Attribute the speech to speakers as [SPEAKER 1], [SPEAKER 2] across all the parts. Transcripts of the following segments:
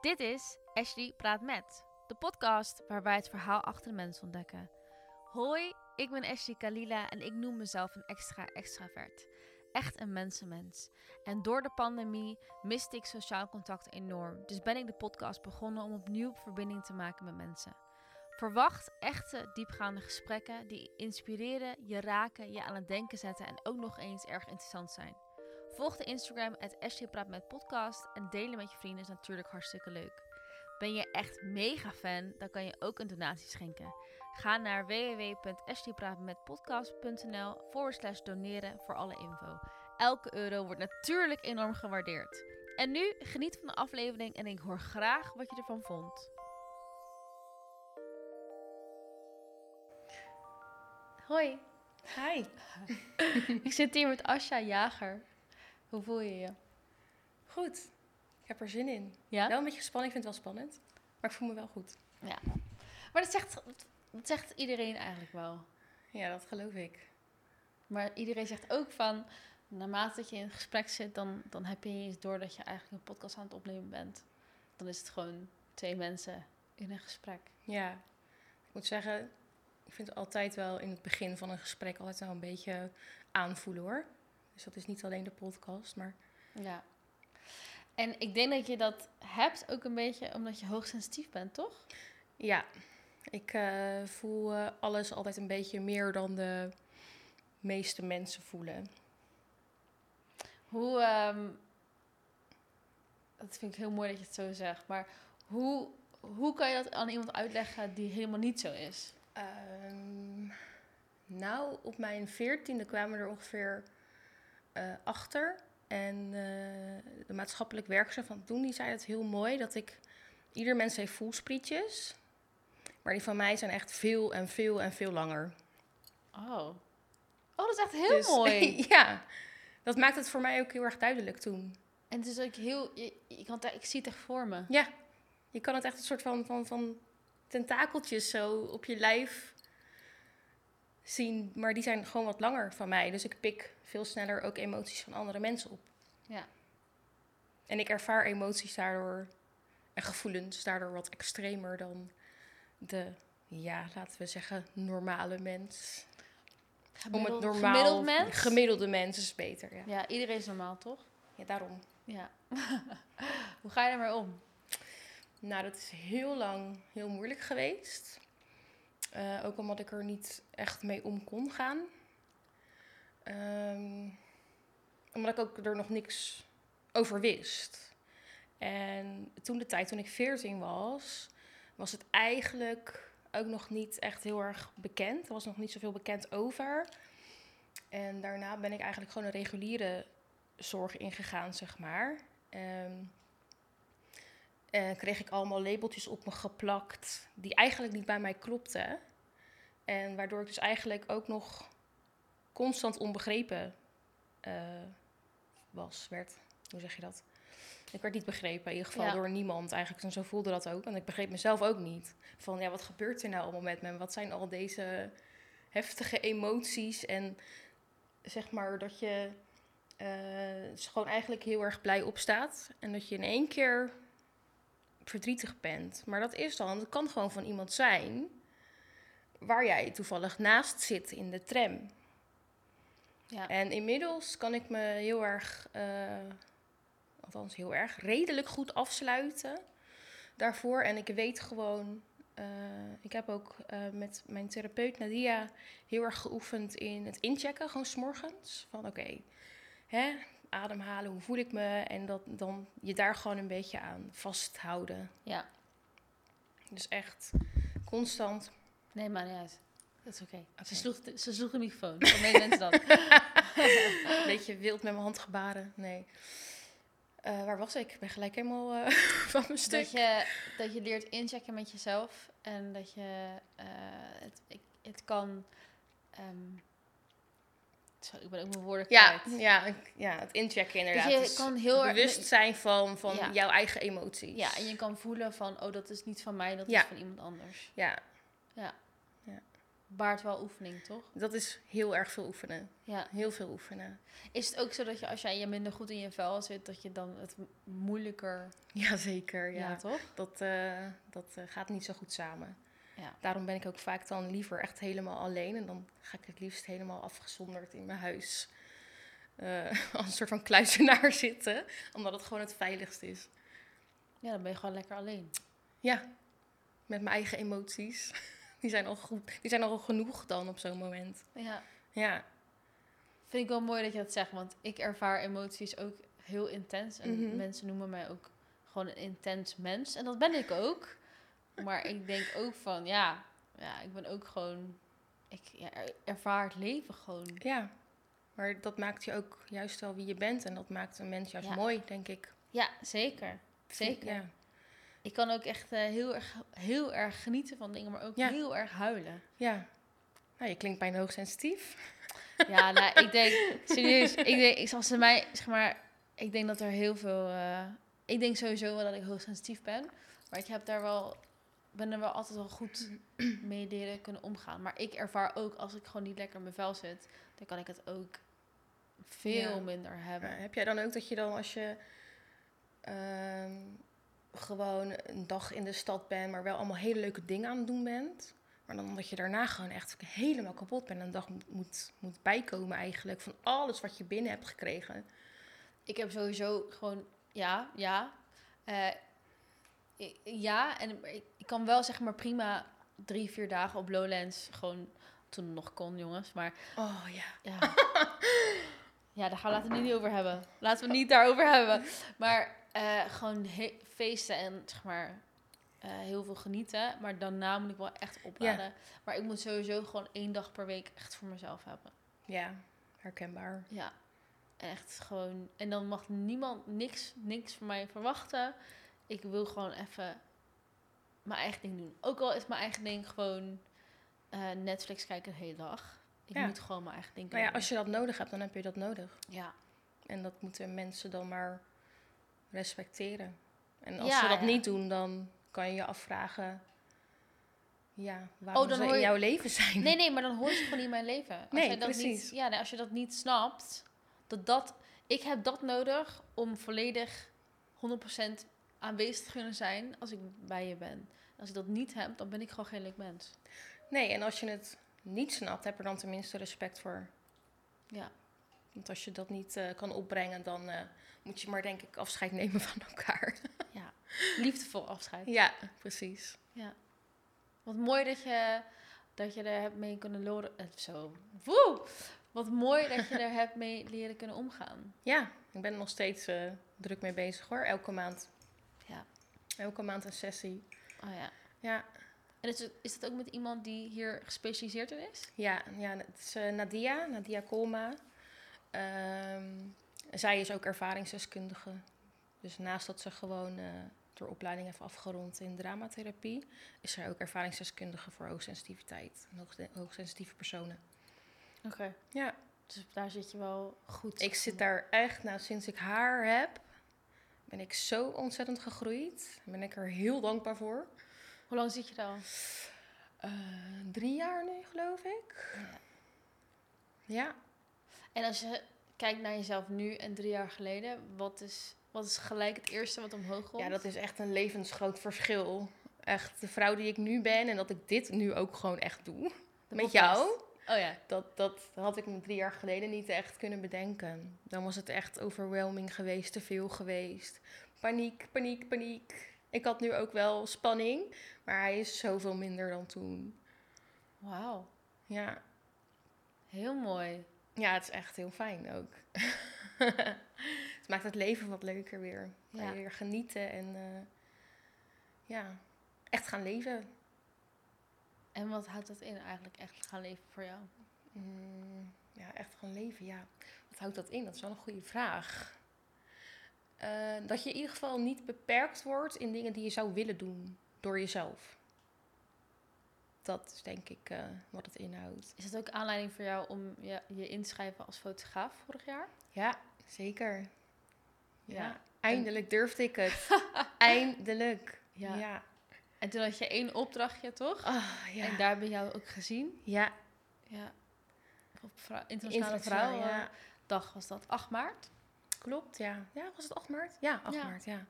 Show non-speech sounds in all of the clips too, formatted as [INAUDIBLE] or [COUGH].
[SPEAKER 1] Dit is Ashley Praat Met, de podcast waar wij het verhaal achter de mens ontdekken. Hoi, ik ben Ashley Kalila en ik noem mezelf een extra extravert. Echt een mensenmens. En door de pandemie miste ik sociaal contact enorm. Dus ben ik de podcast begonnen om opnieuw verbinding te maken met mensen. Verwacht echte, diepgaande gesprekken die inspireren, je raken, je aan het denken zetten en ook nog eens erg interessant zijn. Volg de Instagram at Praat met podcast en delen met je vrienden is natuurlijk hartstikke leuk. Ben je echt mega fan, dan kan je ook een donatie schenken. Ga naar www.ashleypraatmetpodcast.nl forward slash doneren voor alle info. Elke euro wordt natuurlijk enorm gewaardeerd. En nu geniet van de aflevering en ik hoor graag wat je ervan vond. Hoi,
[SPEAKER 2] Hi. [LAUGHS]
[SPEAKER 1] ik zit hier met Asja Jager. Hoe voel je je?
[SPEAKER 2] Goed. Ik heb er zin in.
[SPEAKER 1] Ja?
[SPEAKER 2] Wel een beetje gespannen. Ik vind het wel spannend. Maar ik voel me wel goed.
[SPEAKER 1] Ja. Maar dat zegt, dat zegt iedereen eigenlijk wel.
[SPEAKER 2] Ja, dat geloof ik.
[SPEAKER 1] Maar iedereen zegt ook van, naarmate dat je in gesprek zit, dan, dan heb je eens door dat je eigenlijk een podcast aan het opnemen bent. Dan is het gewoon twee mensen in een gesprek.
[SPEAKER 2] Ja. Ik moet zeggen, ik vind het altijd wel in het begin van een gesprek altijd wel een beetje aanvoelen hoor. Dus dat is niet alleen de podcast, maar
[SPEAKER 1] Ja. En ik denk dat je dat hebt ook een beetje omdat je hoogsensitief bent, toch?
[SPEAKER 2] ja. Ik eh, voel eh, alles altijd een beetje meer dan de meeste mensen voelen.
[SPEAKER 1] Hoe, ehm, dat vind ik heel mooi dat je het zo zegt, maar hoe, hoe kan je dat aan iemand uitleggen die helemaal niet zo is?
[SPEAKER 2] Ehm, nou, op mijn veertiende kwamen er ongeveer achter. En eh, de maatschappelijk werkzaam van toen, die zei het heel mooi. Dat ik, ieder mens heeft voelsprietjes. Maar die van mij zijn echt veel en veel en veel langer.
[SPEAKER 1] Oh. Oh, dat is echt heel
[SPEAKER 2] Dus,
[SPEAKER 1] mooi. [LAUGHS]
[SPEAKER 2] ja, dat maakt het voor mij ook heel erg duidelijk toen.
[SPEAKER 1] En het is ook heel, je, je kan het, ik zie het echt voor me.
[SPEAKER 2] Ja, je kan het echt een soort van, van, van tentakeltjes zo op je lijf zien. Maar die zijn gewoon wat langer van mij. Dus ik pik veel sneller ook emoties van andere mensen op.
[SPEAKER 1] Ja.
[SPEAKER 2] En ik ervaar emoties daardoor en gevoelens daardoor wat extremer dan de, ja, laten we zeggen, normale mens. Om het normaal,
[SPEAKER 1] Gemiddeld mens?
[SPEAKER 2] Gemiddelde mens is beter, ja.
[SPEAKER 1] Ja, iedereen is normaal, toch?
[SPEAKER 2] Ja, daarom.
[SPEAKER 1] Ja. [LAUGHS] Hoe ga je ermee om?
[SPEAKER 2] Nou, dat is heel lang heel moeilijk geweest. Eh, ook omdat ik er niet echt mee om kon gaan. Ehm, omdat ik ook er nog niks over wist. En toen de tijd, toen ik 14 was, was het eigenlijk ook nog niet echt heel erg bekend. Er was nog niet zoveel bekend over. En daarna ben ik eigenlijk gewoon een reguliere zorg ingegaan, zeg maar. Ehm, en kreeg ik allemaal labeltjes op me geplakt die eigenlijk niet bij mij klopten. En waardoor ik dus eigenlijk ook nog constant onbegrepen eh, was, werd. Hoe zeg je dat? Ik werd niet begrepen, in ieder geval
[SPEAKER 1] Ja.
[SPEAKER 2] door niemand eigenlijk. En zo voelde dat ook. En ik begreep mezelf ook niet. Van, ja, wat gebeurt er nou allemaal met me? Wat zijn al deze heftige emoties? En zeg maar dat je eh, dus gewoon eigenlijk heel erg blij opstaat. En dat je in één keer verdrietig bent. Maar dat is dan, dat kan gewoon van iemand zijn waar jij toevallig naast zit in de tram.
[SPEAKER 1] Ja.
[SPEAKER 2] En inmiddels kan ik me heel erg, eh, althans heel erg, redelijk goed afsluiten daarvoor. En ik weet gewoon, eh, ik heb ook eh, met mijn therapeut Nadia heel erg geoefend in het inchecken, gewoon s'morgens. Van oké, hè, ademhalen, hoe voel ik me? En dat, dan je daar gewoon een beetje aan vasthouden.
[SPEAKER 1] Ja.
[SPEAKER 2] Dus echt constant.
[SPEAKER 1] Nee, maar niet uit. Dat is oké. Ze, sloeg de, ze sloeg de microfoon. Hoe meen mensen dat? [LAUGHS]
[SPEAKER 2] Een beetje wild met mijn hand gebaren. Nee. Eh, waar was ik? Ik ben gelijk helemaal eh, [LAUGHS] van mijn stuk.
[SPEAKER 1] dat, je, dat je leert inchecken met jezelf. En dat je eh, het, ik, het kan... ehm, zo, ik ben ook mijn woorden
[SPEAKER 2] Ja,
[SPEAKER 1] kwijt.
[SPEAKER 2] ja, ja, het inchecken inderdaad.
[SPEAKER 1] Dat je
[SPEAKER 2] Dus
[SPEAKER 1] kan heel erg-
[SPEAKER 2] bewust zijn van, van
[SPEAKER 1] Ja.
[SPEAKER 2] jouw eigen emoties.
[SPEAKER 1] Ja, en je kan voelen van, oh, dat is niet van mij, dat
[SPEAKER 2] Ja.
[SPEAKER 1] is van iemand anders.
[SPEAKER 2] Ja.
[SPEAKER 1] Ja.
[SPEAKER 2] Ja.
[SPEAKER 1] baart wel oefening, toch?
[SPEAKER 2] Dat is heel erg veel oefenen.
[SPEAKER 1] Ja.
[SPEAKER 2] Heel veel oefenen.
[SPEAKER 1] Is het ook zo dat je als jij je minder goed in je vel zit, dat je dan het moeilijker...
[SPEAKER 2] Jazeker, ja.
[SPEAKER 1] Ja, toch?
[SPEAKER 2] Dat, eh, dat eh, gaat niet zo goed samen.
[SPEAKER 1] Ja.
[SPEAKER 2] Daarom ben ik ook vaak dan liever echt helemaal alleen. En dan ga ik het liefst helemaal afgezonderd in mijn huis. eh, [LAUGHS] als een soort van kluizenaar [LAUGHS] zitten. Omdat het gewoon het veiligst is.
[SPEAKER 1] Ja, dan ben je gewoon lekker alleen.
[SPEAKER 2] Ja, met mijn eigen emoties. [LAUGHS] Die zijn al, goed, die zijn al genoeg dan op zo'n moment.
[SPEAKER 1] Ja.
[SPEAKER 2] Ja,
[SPEAKER 1] Vind ik wel mooi dat je dat zegt, want ik ervaar emoties ook heel intens. En
[SPEAKER 2] Mhm.
[SPEAKER 1] mensen noemen mij ook gewoon een intens mens. En dat ben ik ook. Maar ik denk ook van, ja, ja ik ben ook gewoon... Ik ja, er- ervaar het leven gewoon.
[SPEAKER 2] ja. Maar dat maakt je ook juist wel wie je bent. En dat maakt een mens juist
[SPEAKER 1] Ja.
[SPEAKER 2] mooi, denk ik.
[SPEAKER 1] Ja, zeker. Zeker.
[SPEAKER 2] Ja.
[SPEAKER 1] Ik kan ook echt eh, heel, erg, heel erg genieten van dingen, maar ook
[SPEAKER 2] Ja.
[SPEAKER 1] heel erg huilen.
[SPEAKER 2] ja. Nou, je klinkt bijna hoogsensitief. [LAUGHS]
[SPEAKER 1] Ja, nou, ik denk, serieus, ik denk, ik, als ze mij, zeg maar, ik denk dat er heel veel, eh, ik denk sowieso wel dat ik hoogsensitief ben, maar ik heb daar wel, ben er wel altijd wel goed [CLEARS THROAT] mee leren kunnen omgaan. Maar ik ervaar ook, als ik gewoon niet lekker in mijn vel zit, dan kan ik het ook veel
[SPEAKER 2] Ja.
[SPEAKER 1] minder hebben.
[SPEAKER 2] Heb jij dan ook dat je dan als je ehm, gewoon een dag in de stad bent, maar wel allemaal hele leuke dingen aan het doen bent. Maar dan dat je daarna gewoon echt helemaal kapot bent en een dag moet, moet, moet bijkomen eigenlijk van alles wat je binnen hebt gekregen.
[SPEAKER 1] Ik heb sowieso gewoon, ja, ja. Eh, ja, en ik, ik kan wel zeg maar prima drie, vier dagen op Lowlands gewoon, toen het nog kon jongens, maar
[SPEAKER 2] Oh ja.
[SPEAKER 1] ja. ja, daar gaan we laten we het niet over hebben. Laten we het niet daarover hebben. Maar eh, gewoon feesten en zeg maar eh, heel veel genieten. Maar daarna moet ik wel echt opladen. Maar ik moet sowieso gewoon één dag per week echt voor mezelf hebben.
[SPEAKER 2] Ja, herkenbaar.
[SPEAKER 1] Ja, echt gewoon. En dan mag niemand niks, niks van mij verwachten. Ik wil gewoon even mijn eigen ding doen. Ook al is mijn eigen ding gewoon eh, Netflix kijken de hele dag. Ik
[SPEAKER 2] Ja.
[SPEAKER 1] moet gewoon mijn eigen ding
[SPEAKER 2] Maar ja,
[SPEAKER 1] doen.
[SPEAKER 2] als je dat nodig hebt, dan heb je dat nodig.
[SPEAKER 1] Ja,
[SPEAKER 2] En dat moeten mensen dan maar respecteren. En als
[SPEAKER 1] Ja,
[SPEAKER 2] ze dat
[SPEAKER 1] ja.
[SPEAKER 2] niet doen, dan kan je je afvragen... Ja, waarom
[SPEAKER 1] Oh, dan
[SPEAKER 2] ze in
[SPEAKER 1] je-
[SPEAKER 2] jouw leven zijn.
[SPEAKER 1] Nee, nee, maar dan hoort je gewoon niet in mijn leven. Als
[SPEAKER 2] Nee,
[SPEAKER 1] dat
[SPEAKER 2] precies.
[SPEAKER 1] Niet, ja, nee, als je dat niet snapt, dat dat... Ik heb dat nodig om volledig 100% aanwezig kunnen zijn als ik bij je ben. Als ik dat niet heb, dan ben ik gewoon geen leuk mens.
[SPEAKER 2] Nee, en als je het niet snapt, heb er dan tenminste respect voor.
[SPEAKER 1] Ja.
[SPEAKER 2] Want als je dat niet eh, kan opbrengen, dan eh, moet je maar denk ik afscheid nemen van elkaar. [LAUGHS]
[SPEAKER 1] ja. Liefdevol afscheid.
[SPEAKER 2] ja, precies.
[SPEAKER 1] Wat mooi dat je, dat je er hebt mee kunnen loren. eh, Zo. Woe! Wat mooi dat je er [LAUGHS] hebt mee leren kunnen omgaan.
[SPEAKER 2] Ja, ik ben er nog steeds druk mee bezig hoor. Elke maand.
[SPEAKER 1] Ja.
[SPEAKER 2] Elke maand een sessie.
[SPEAKER 1] Oh ja.
[SPEAKER 2] Ja,
[SPEAKER 1] En is het, is het ook met iemand die hier gespecialiseerd in is?
[SPEAKER 2] ja, ja het is eh, Nadia, Nadia Kolma. Ehm, zij is ook ervaringsdeskundige. Dus naast dat ze gewoon eh haar opleiding heeft afgerond in dramatherapie, is zij ook ervaringsdeskundige voor hoogsensitiviteit en hoogsensitieve personen.
[SPEAKER 1] Oké.
[SPEAKER 2] Ja,
[SPEAKER 1] Dus daar zit je wel goed.
[SPEAKER 2] ik zit daar echt, nou sinds ik haar heb, ben ik zo ontzettend gegroeid. Daar ben ik er heel dankbaar voor.
[SPEAKER 1] Hoe lang zit je daar al?
[SPEAKER 2] Eh, drie jaar nu, geloof ik.
[SPEAKER 1] Ja.
[SPEAKER 2] Ja,
[SPEAKER 1] En als je kijkt naar jezelf nu en drie jaar geleden, wat is, wat is gelijk het eerste wat omhoog komt?
[SPEAKER 2] ja, dat is echt een levensgroot verschil. Echt de vrouw die ik nu ben en dat ik dit nu ook gewoon echt doe.
[SPEAKER 1] De
[SPEAKER 2] Met
[SPEAKER 1] podcast.
[SPEAKER 2] jou.
[SPEAKER 1] Oh ja.
[SPEAKER 2] Dat, dat had ik me drie jaar geleden niet echt kunnen bedenken. Dan was het echt overwhelming geweest, te veel geweest. Paniek, paniek, paniek. Ik had nu ook wel spanning, maar hij is zoveel minder dan toen.
[SPEAKER 1] Wauw.
[SPEAKER 2] Ja,
[SPEAKER 1] Heel mooi.
[SPEAKER 2] ja het is echt heel fijn ook. [LAUGHS] het maakt het leven wat leuker weer.
[SPEAKER 1] Ja.
[SPEAKER 2] Weer genieten en eh, ja, echt gaan leven.
[SPEAKER 1] En wat houdt dat in eigenlijk echt gaan leven voor jou?
[SPEAKER 2] Mm, ja, echt gaan leven, ja. Wat houdt dat in? Dat is wel een goede vraag. Eh, dat je in ieder geval niet beperkt wordt in dingen die je zou willen doen door jezelf. Dat is denk ik eh, wat het inhoudt.
[SPEAKER 1] Is het ook aanleiding voor jou om je, je inschrijven als fotograaf vorig jaar?
[SPEAKER 2] Ja, zeker. Ja,
[SPEAKER 1] Ja.
[SPEAKER 2] eindelijk durfde ik het. [LAUGHS] eindelijk.
[SPEAKER 1] Ja.
[SPEAKER 2] Ja.
[SPEAKER 1] En toen had je één opdrachtje, toch?
[SPEAKER 2] Ah, ja.
[SPEAKER 1] En daar hebben we jou ook gezien.
[SPEAKER 2] Ja,
[SPEAKER 1] Ja. Op vrou- Internationale Vrouwendag
[SPEAKER 2] ja.
[SPEAKER 1] was dat 8 maart.
[SPEAKER 2] Klopt, ja. Ja, was het 8 maart? Ja, 8
[SPEAKER 1] Ja.
[SPEAKER 2] maart, ja.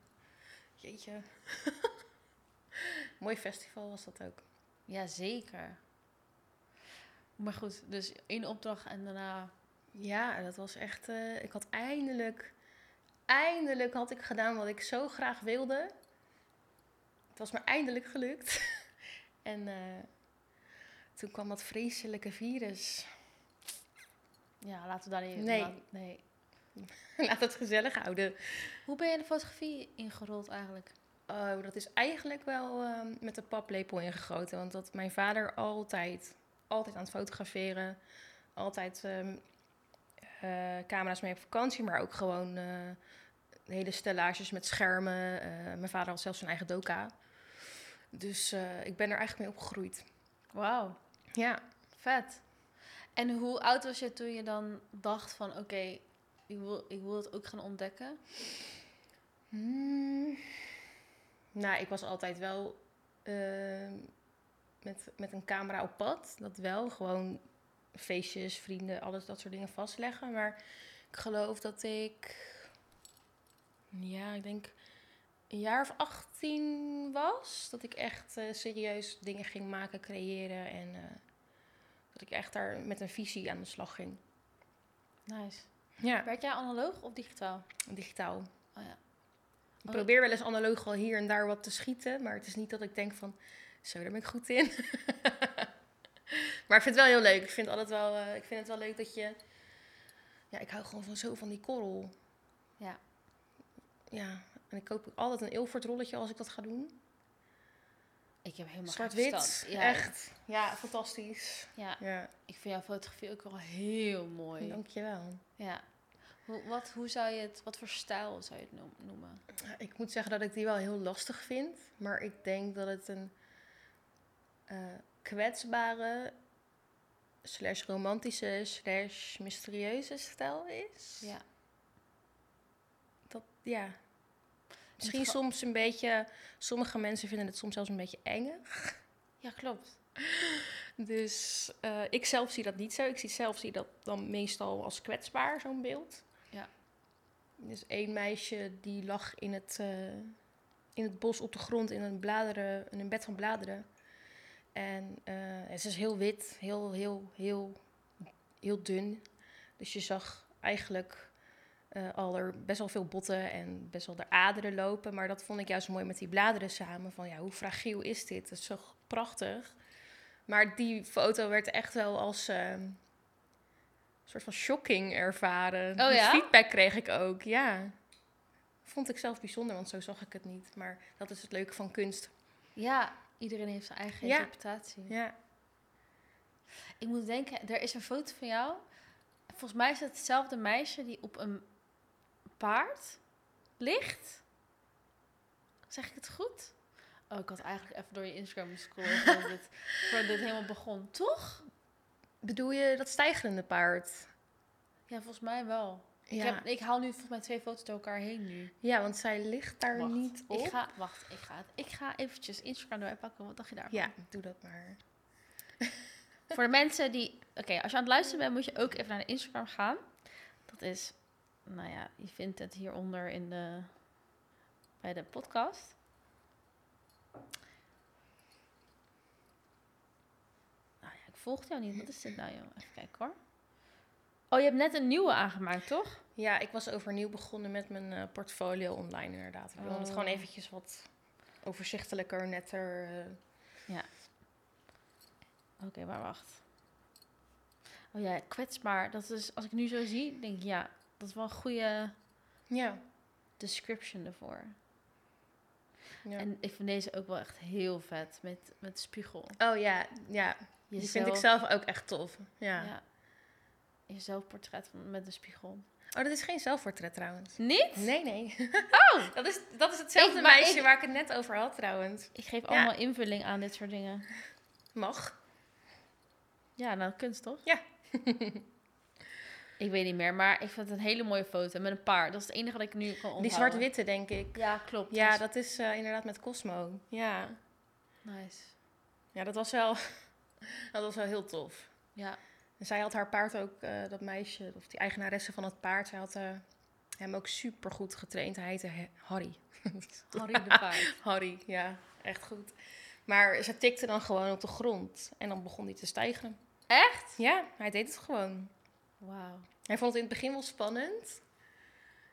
[SPEAKER 2] Jeetje. [LAUGHS] Mooi festival was dat ook.
[SPEAKER 1] Ja, zeker. Maar goed, dus één opdracht en daarna...
[SPEAKER 2] Ja, dat was echt... eh, ik had eindelijk... Eindelijk had ik gedaan wat ik zo graag wilde. Het was me eindelijk gelukt. [LAUGHS] en eh, toen kwam dat vreselijke virus.
[SPEAKER 1] Ja, laten we daar niet...
[SPEAKER 2] Nee.
[SPEAKER 1] laat- nee. [LAUGHS]
[SPEAKER 2] Laat het gezellig houden.
[SPEAKER 1] Hoe ben je de fotografie ingerold eigenlijk?
[SPEAKER 2] Oh, dat is eigenlijk wel ehm, met de paplepel ingegoten. Want dat mijn vader altijd, altijd aan het fotograferen. Altijd ehm, eh, camera's mee op vakantie, maar ook gewoon eh, hele stellages met schermen. Mijn vader had zelfs zijn eigen doka. Dus eh, ik ben er eigenlijk mee opgegroeid.
[SPEAKER 1] Wauw,
[SPEAKER 2] Ja,
[SPEAKER 1] vet. En hoe oud was je toen je dan dacht van... Oké, ik, wil, ik wil het ook gaan ontdekken?
[SPEAKER 2] Hmm. Nou, ik was altijd wel ehm, met, met een camera op pad. Dat wel. Gewoon feestjes, vrienden, alles dat soort dingen vastleggen. Maar ik geloof dat ik, ja, ik denk een jaar of 18 was. Dat ik echt eh, serieus dingen ging maken, creëren. En eh, dat ik echt daar met een visie aan de slag ging.
[SPEAKER 1] Nice.
[SPEAKER 2] Ja,
[SPEAKER 1] Werk jij analoog of digitaal?
[SPEAKER 2] digitaal.
[SPEAKER 1] Oh ja.
[SPEAKER 2] Ik probeer wel eens analoog wel hier en daar wat te schieten. Maar het is niet dat ik denk van, zo, daar ben ik goed in. [LAUGHS] maar ik vind het wel heel leuk. Ik vind, altijd wel, eh, ik vind het wel leuk dat je... Ja, ik hou gewoon van zo van die korrel.
[SPEAKER 1] Ja.
[SPEAKER 2] Ja, en ik koop altijd een Ilford rolletje als ik dat ga doen.
[SPEAKER 1] Ik heb helemaal
[SPEAKER 2] Zwart-wit.
[SPEAKER 1] Ja,
[SPEAKER 2] echt. Ja, fantastisch.
[SPEAKER 1] Ja,
[SPEAKER 2] Ja,
[SPEAKER 1] ik vind jouw fotografie ook wel heel mooi.
[SPEAKER 2] dankjewel.
[SPEAKER 1] Ja. Hoe, wat, hoe zou je het, wat voor stijl zou je het noem- noemen?
[SPEAKER 2] Ik moet zeggen dat ik die wel heel lastig vind. Maar ik denk dat het een eh, kwetsbare, slash romantische, slash mysterieuze stijl is.
[SPEAKER 1] Ja.
[SPEAKER 2] Dat, ja. Misschien soms een beetje... Sommige mensen vinden het soms zelfs een beetje eng. [LAUGHS]
[SPEAKER 1] Ja, klopt.
[SPEAKER 2] Dus eh, ik zelf zie dat niet zo. Ik zie zelf zie dat dan meestal als kwetsbaar, zo'n beeld.
[SPEAKER 1] Ja.
[SPEAKER 2] Dus één meisje die lag in het, eh, in het bos op de grond in een, bladeren, in een bed van bladeren. En eh, ze is heel wit, heel, heel, heel, heel dun. Dus je zag eigenlijk eh, al er best wel veel botten en best wel de aderen lopen. Maar dat vond ik juist mooi met die bladeren samen. Van ja, hoe fragiel is dit? Dat is zo prachtig. Maar die foto werd echt wel als ehm, een soort van shocking ervaren.
[SPEAKER 1] Oh ja?
[SPEAKER 2] feedback kreeg ik ook, ja. Vond ik zelf bijzonder, want zo zag ik het niet. Maar dat is het leuke van kunst.
[SPEAKER 1] Ja, iedereen heeft zijn eigen
[SPEAKER 2] Ja.
[SPEAKER 1] interpretatie.
[SPEAKER 2] Ja,
[SPEAKER 1] Ik moet denken, er is een foto van jou. Volgens mij is het hetzelfde meisje die op een paard ligt. Zeg ik het goed? Oh, ik had eigenlijk even door je Instagram moeten scrollen [LAUGHS] voordat dit, voordat dit helemaal begon. Toch?
[SPEAKER 2] bedoel je dat stijgerende paard?
[SPEAKER 1] Ja, volgens mij wel. Ik, heb, ik haal nu volgens mij twee foto's door elkaar heen nu.
[SPEAKER 2] ja, want zij ligt daar
[SPEAKER 1] Wacht,
[SPEAKER 2] niet op.
[SPEAKER 1] Ik ga, wacht, ik ga, ik ga eventjes Instagram erbij pakken. Wat dacht je daarvan?
[SPEAKER 2] Ja, doe dat maar.
[SPEAKER 1] Voor de mensen die... Oké, als je aan het luisteren bent, moet je ook even naar de Instagram gaan. Dat is... Nou ja, je vindt het hieronder in de... Bij de podcast. Nou ja, ik volg jou niet. Wat is dit nou, joh? Even kijken hoor. Oh, je hebt net een nieuwe aangemaakt, toch?
[SPEAKER 2] Ja, ik was overnieuw begonnen met mijn eh, portfolio online inderdaad. Ik wilde het gewoon
[SPEAKER 1] Oh.
[SPEAKER 2] eventjes wat overzichtelijker, netter... eh,
[SPEAKER 1] Oké, maar wacht. Oh ja, kwetsbaar. Dat is, als ik nu zo zie, denk ik, ja, dat is wel een goede
[SPEAKER 2] ja.
[SPEAKER 1] description ervoor.
[SPEAKER 2] ja.
[SPEAKER 1] En ik vind deze ook wel echt heel vet met, met spiegel.
[SPEAKER 2] Oh ja, ja. Die vind ik zelf ook echt tof. Ja.
[SPEAKER 1] Ja. Je zelfportret met de spiegel.
[SPEAKER 2] Oh, dat is geen zelfportret trouwens.
[SPEAKER 1] Niet?
[SPEAKER 2] Nee, nee.
[SPEAKER 1] Oh! [LAUGHS]
[SPEAKER 2] Dat is, dat is hetzelfde
[SPEAKER 1] Ik-
[SPEAKER 2] meisje
[SPEAKER 1] ik-
[SPEAKER 2] waar ik het net over had trouwens.
[SPEAKER 1] Ik geef
[SPEAKER 2] Ja.
[SPEAKER 1] allemaal invulling aan dit soort dingen.
[SPEAKER 2] Mag.
[SPEAKER 1] Ja, nou, kunst toch?
[SPEAKER 2] Ja. [LAUGHS]
[SPEAKER 1] ik weet niet meer, maar ik vind het een hele mooie foto met een paard. Dat is het enige dat ik nu kan onthouden.
[SPEAKER 2] Die zwart-witte, denk ik.
[SPEAKER 1] Ja, klopt.
[SPEAKER 2] Ja, dat is eh, inderdaad met Cosmo. Ja.
[SPEAKER 1] Nice.
[SPEAKER 2] Ja, dat was wel, [LAUGHS] dat was wel heel tof.
[SPEAKER 1] Ja.
[SPEAKER 2] En zij had haar paard ook, eh, dat meisje, of die eigenaresse van het paard, zij had eh, hem ook super goed getraind. Hij heette He- Harry. [LAUGHS]
[SPEAKER 1] Harry de paard. [LAUGHS]
[SPEAKER 2] Harry, ja, echt goed. Maar ze tikte dan gewoon op de grond en dan begon hij te stijgen.
[SPEAKER 1] Echt?
[SPEAKER 2] Ja, hij deed het gewoon.
[SPEAKER 1] Wauw.
[SPEAKER 2] Hij vond het in het begin wel spannend.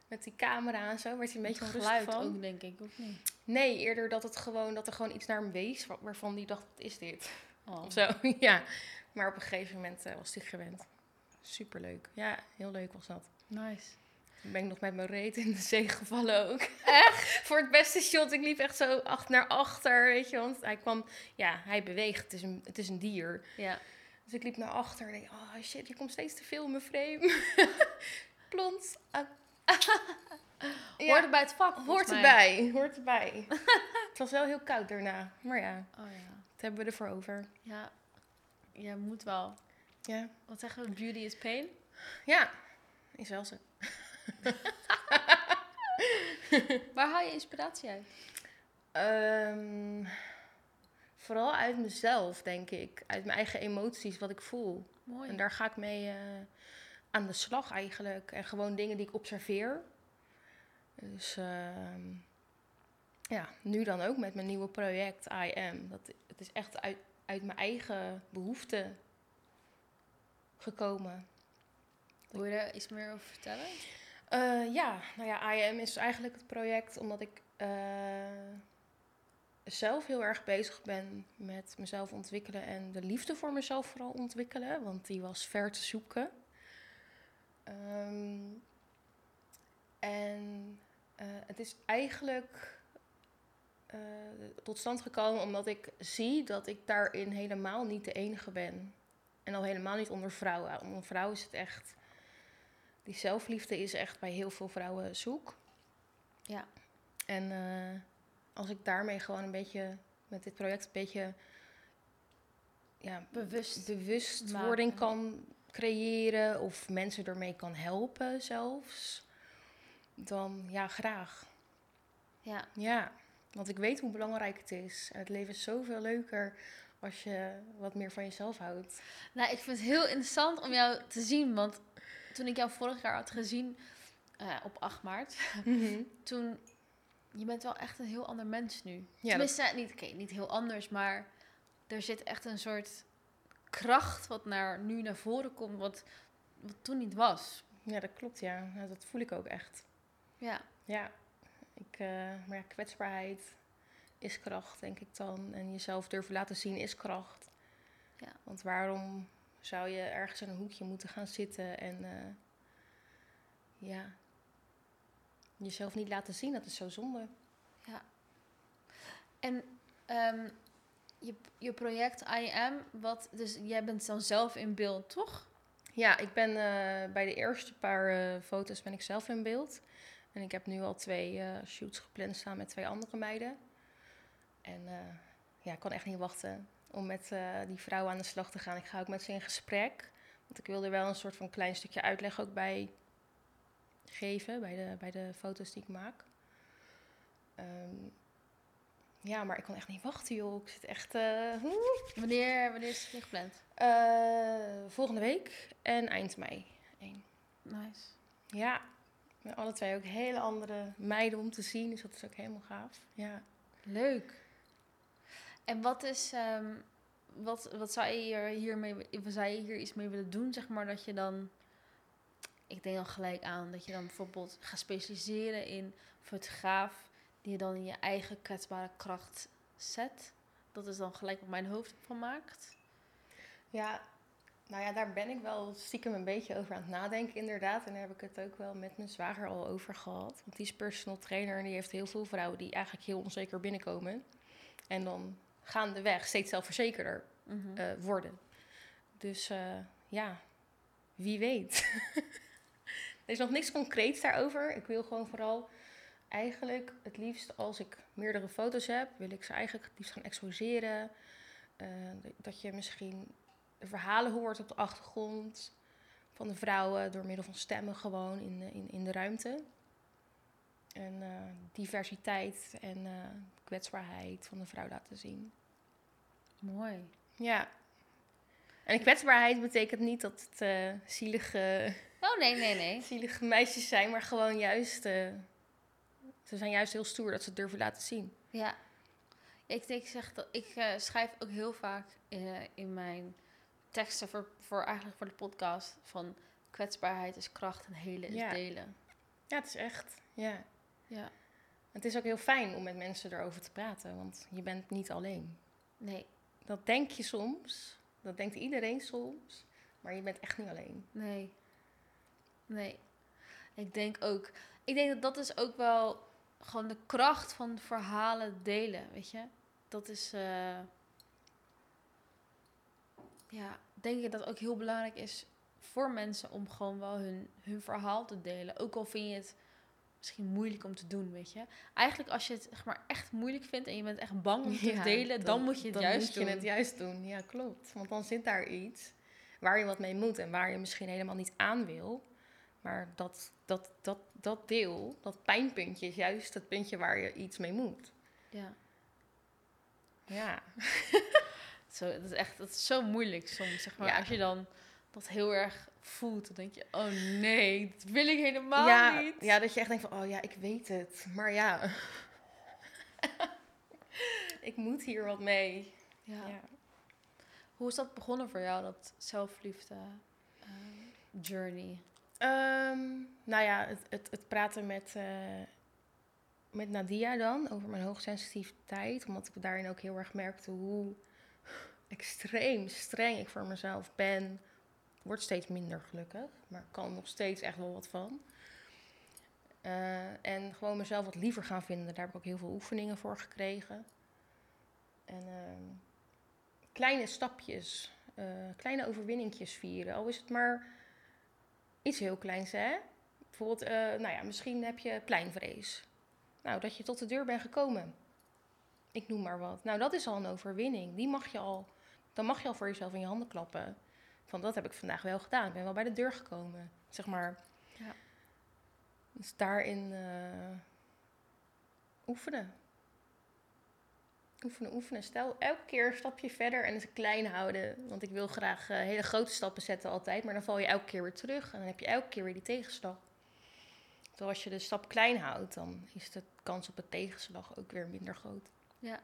[SPEAKER 2] Met die camera en zo, werd hij een beetje onrustig van.
[SPEAKER 1] ook, denk ik, of niet?
[SPEAKER 2] Nee, eerder dat, het gewoon, dat er gewoon iets naar hem wees wa- waarvan hij dacht, wat is dit?
[SPEAKER 1] Oh.
[SPEAKER 2] Of zo, [LAUGHS] ja. Maar op een gegeven moment eh, was hij gewend. Superleuk. Ja, heel leuk was dat.
[SPEAKER 1] Nice.
[SPEAKER 2] Toen ben ik nog met mijn reet in de zee gevallen ook. Echt? [LAUGHS] Voor het beste shot. Ik liep echt zo acht naar achter, weet je. Want hij kwam... Ja, hij beweegt. Het is een, het is een dier.
[SPEAKER 1] Ja.
[SPEAKER 2] Dus ik liep naar achter en denk... Oh shit, je komt steeds te veel in mijn frame. [LAUGHS] Plons. [LAUGHS] Ja,
[SPEAKER 1] Hoort bij het vak,
[SPEAKER 2] hoort
[SPEAKER 1] mij.
[SPEAKER 2] erbij. Hoort erbij. het was wel heel koud daarna. Maar ja, [LAUGHS]
[SPEAKER 1] Oh ja.
[SPEAKER 2] dat hebben we ervoor over.
[SPEAKER 1] Ja. Ja, moet wel.
[SPEAKER 2] Ja.
[SPEAKER 1] Wat zeggen we? Beauty is pain?
[SPEAKER 2] Ja, is wel zo.
[SPEAKER 1] Waar haal je inspiratie uit?
[SPEAKER 2] Ehm, vooral uit mezelf, denk ik. Uit mijn eigen emoties, wat ik voel.
[SPEAKER 1] Mooi.
[SPEAKER 2] En daar ga ik mee eh, aan de slag eigenlijk. En gewoon dingen die ik observeer. Dus ehm, ja, nu dan ook met mijn nieuwe project I Am. Dat, het is echt uit, uit mijn eigen behoeften gekomen.
[SPEAKER 1] Wil je daar iets meer over vertellen?
[SPEAKER 2] Eh, ja, nou ja, I Am is eigenlijk het project omdat ik eh, zelf heel erg bezig ben met mezelf ontwikkelen en de liefde voor mezelf vooral ontwikkelen, want die was ver te zoeken. Ehm, en eh, het is eigenlijk eh, tot stand gekomen omdat ik zie dat ik daarin helemaal niet de enige ben. En al helemaal niet onder vrouwen. Onder vrouwen is het echt die zelfliefde is echt bij heel veel vrouwen zoek.
[SPEAKER 1] Ja.
[SPEAKER 2] En eh, als ik daarmee gewoon een beetje, met dit project een beetje ja,
[SPEAKER 1] Bewust.
[SPEAKER 2] bewustwording
[SPEAKER 1] maken.
[SPEAKER 2] kan creëren of mensen ermee kan helpen zelfs, dan ja, graag.
[SPEAKER 1] Ja.
[SPEAKER 2] Ja, want ik weet hoe belangrijk het is. En het leven is zoveel leuker als je wat meer van jezelf houdt.
[SPEAKER 1] Nou, ik vind het heel interessant om jou te zien. Want toen ik jou vorig jaar had gezien eh, op 8 maart, [LAUGHS] toen... Je bent wel echt een heel ander mens nu.
[SPEAKER 2] Ja,
[SPEAKER 1] Tenminste, niet, oké, niet heel anders, maar er zit echt een soort kracht wat naar, nu naar voren komt, wat, wat toen niet was.
[SPEAKER 2] Ja, dat klopt, ja. Ja, Dat voel ik ook echt.
[SPEAKER 1] Ja,
[SPEAKER 2] Ja, ik, eh, maar ja, kwetsbaarheid is kracht, denk ik dan. En jezelf durven laten zien is kracht.
[SPEAKER 1] Ja.
[SPEAKER 2] Want waarom zou je ergens in een hoekje moeten gaan zitten en eh, ja, jezelf niet laten zien? Dat is zo zonde.
[SPEAKER 1] En ehm, je, je project I Am, wat, dus jij bent dan zelf in beeld, toch?
[SPEAKER 2] Ja, ik ben eh, bij de eerste paar eh, foto's ben ik zelf in beeld. En ik heb nu al twee eh, shoots gepland staan met twee andere meiden. En ja, ik kan echt niet wachten om met die vrouwen aan de slag te gaan. Ik ga ook met ze in gesprek. Want ik wil er wel een soort van klein stukje uitleg ook bij geven, bij de, bij de foto's die ik maak. Ehm, ja, maar ik kan echt niet wachten, joh. Ik zit echt... eh.
[SPEAKER 1] Wanneer, wanneer is het gepland?
[SPEAKER 2] Eh, volgende week en eind mei. Eén.
[SPEAKER 1] Nice.
[SPEAKER 2] Ja, met alle twee ook hele andere meiden om te zien. Dus dat is ook helemaal gaaf. Ja.
[SPEAKER 1] Leuk. En wat is, ehm, wat, wat zou je hier, hiermee, wat zou je hier iets mee willen doen, zeg maar, dat je dan, ik denk dan gelijk aan, dat je dan bijvoorbeeld gaat specialiseren in fotograaf, die je dan in je eigen kwetsbare kracht zet. Dat is dan gelijk wat mijn hoofd van maakt.
[SPEAKER 2] ja, nou ja, daar ben ik wel stiekem een beetje over aan het nadenken inderdaad. En daar heb ik het ook wel met mijn zwager al over gehad. Want die is personal trainer en die heeft heel veel vrouwen die eigenlijk heel onzeker binnenkomen. En dan gaandeweg steeds zelfverzekerder
[SPEAKER 1] Mhm.
[SPEAKER 2] eh, worden. Dus eh, ja, wie weet. [LAUGHS] er is nog niks concreets daarover. Ik wil gewoon vooral eigenlijk het liefst als ik meerdere foto's heb, wil ik ze eigenlijk het liefst gaan exposeren. Eh, dat je misschien de verhalen hoort op de achtergrond van de vrouwen door middel van stemmen gewoon in de, in, in de ruimte. En eh, diversiteit en eh, kwetsbaarheid van de vrouw laten zien.
[SPEAKER 1] Mooi.
[SPEAKER 2] Ja. En kwetsbaarheid betekent niet dat het eh, zielige,
[SPEAKER 1] Oh, nee, nee, nee. [LAUGHS]
[SPEAKER 2] zielige meisjes zijn, maar gewoon juist... eh, ze zijn juist heel stoer dat ze het durven laten zien.
[SPEAKER 1] Ja. Ik, ik, zeg dat, ik eh, schrijf ook heel vaak in mijn teksten voor, voor, eigenlijk voor de podcast van kwetsbaarheid is kracht en helen is
[SPEAKER 2] Ja.
[SPEAKER 1] delen.
[SPEAKER 2] Ja, het is echt, ja.
[SPEAKER 1] Ja.
[SPEAKER 2] Het is ook heel fijn om met mensen erover te praten, want je bent niet alleen.
[SPEAKER 1] Nee,
[SPEAKER 2] Dat denk je soms, dat denkt iedereen soms, maar je bent echt niet alleen.
[SPEAKER 1] nee. Nee. Ik denk ook... Ik denk dat dat is ook wel gewoon de kracht van verhalen delen, weet je? Dat is... eh, ja, denk ik dat ook heel belangrijk is voor mensen om gewoon wel hun, hun verhaal te delen. Ook al vind je het misschien moeilijk om te doen, weet je. Eigenlijk als je het zeg maar, echt moeilijk vindt en je bent echt bang om te
[SPEAKER 2] Ja,
[SPEAKER 1] delen, dan, moet je het
[SPEAKER 2] dan
[SPEAKER 1] juist
[SPEAKER 2] moet je
[SPEAKER 1] doen.
[SPEAKER 2] het juist doen. Ja, klopt. Want dan zit daar iets waar je wat mee moet en waar je misschien helemaal niet aan wil. Maar dat, dat, dat, dat deel, dat pijnpuntje, is juist het puntje waar je iets mee moet.
[SPEAKER 1] Ja.
[SPEAKER 2] Ja, [LAUGHS]
[SPEAKER 1] Zo, dat is echt dat is zo moeilijk soms, zeg maar.
[SPEAKER 2] Ja.
[SPEAKER 1] Als je dan dat heel erg voelt, dan denk je, oh nee, dat wil ik helemaal
[SPEAKER 2] ja,
[SPEAKER 1] niet.
[SPEAKER 2] ja, dat je echt denkt van, oh ja, ik weet het. Maar ja, [LAUGHS] ik moet hier wat mee.
[SPEAKER 1] Ja.
[SPEAKER 2] Ja.
[SPEAKER 1] Hoe is dat begonnen voor jou, dat zelfliefde eh, journey?
[SPEAKER 2] Ehm, nou ja, het, het, het praten met, eh, met Nadia dan over mijn hoogsensitiviteit. Omdat ik daarin ook heel erg merkte hoe extreem streng ik voor mezelf ben. Wordt steeds minder gelukkig, maar kan nog steeds echt wel wat van. Eh, en gewoon mezelf wat liever gaan vinden. Daar heb ik ook heel veel oefeningen voor gekregen. En ehm, kleine stapjes, eh, kleine overwinningjes vieren. Al is het maar iets heel kleins, hè? Bijvoorbeeld, eh, nou ja, misschien heb je pleinvrees. Nou, dat je tot de deur bent gekomen. Ik noem maar wat. Nou, dat is al een overwinning. Die mag je al, dan mag je al voor jezelf in je handen klappen. Van dat heb ik vandaag wel gedaan. Ik ben wel bij de deur gekomen. Zeg maar.
[SPEAKER 1] Ja.
[SPEAKER 2] Dus daarin eh, oefenen. Oefenen, oefenen. Stel elke keer een stapje verder en het klein houden. Want ik wil graag eh, hele grote stappen zetten altijd. Maar dan val je elke keer weer terug. En dan heb je elke keer weer die tegenslag. Terwijl als je de stap klein houdt, dan is de kans op een tegenslag ook weer minder groot.
[SPEAKER 1] Ja.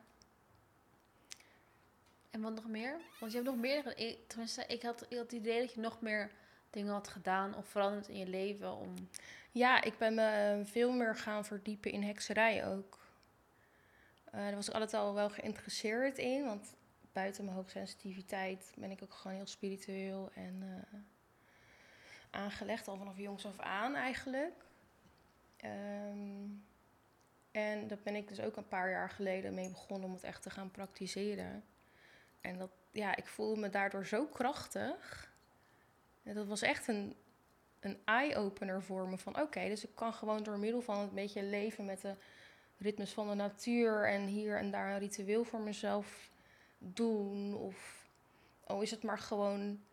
[SPEAKER 1] En wat nog meer? Want je hebt nog meer, ik- tenminste, ik had, het idee dat je nog meer dingen had gedaan of veranderd in je leven om...
[SPEAKER 2] Ja, ik ben me veel meer gaan verdiepen in hekserij ook. Eh, daar was ik altijd al wel geïnteresseerd in, want buiten mijn hoogsensitiviteit ben ik ook gewoon heel spiritueel en eh, aangelegd, al vanaf jongs af aan eigenlijk. Ehm, en dat ben ik dus ook een paar jaar geleden mee begonnen om het echt te gaan praktiseren. En dat, ja, ik voelde me daardoor zo krachtig. En dat was echt een, een eye-opener voor me. Van oké, dus ik kan gewoon door middel van het beetje leven met de ritmes van de natuur en hier en daar een ritueel voor mezelf doen. Of oh, is het maar gewoon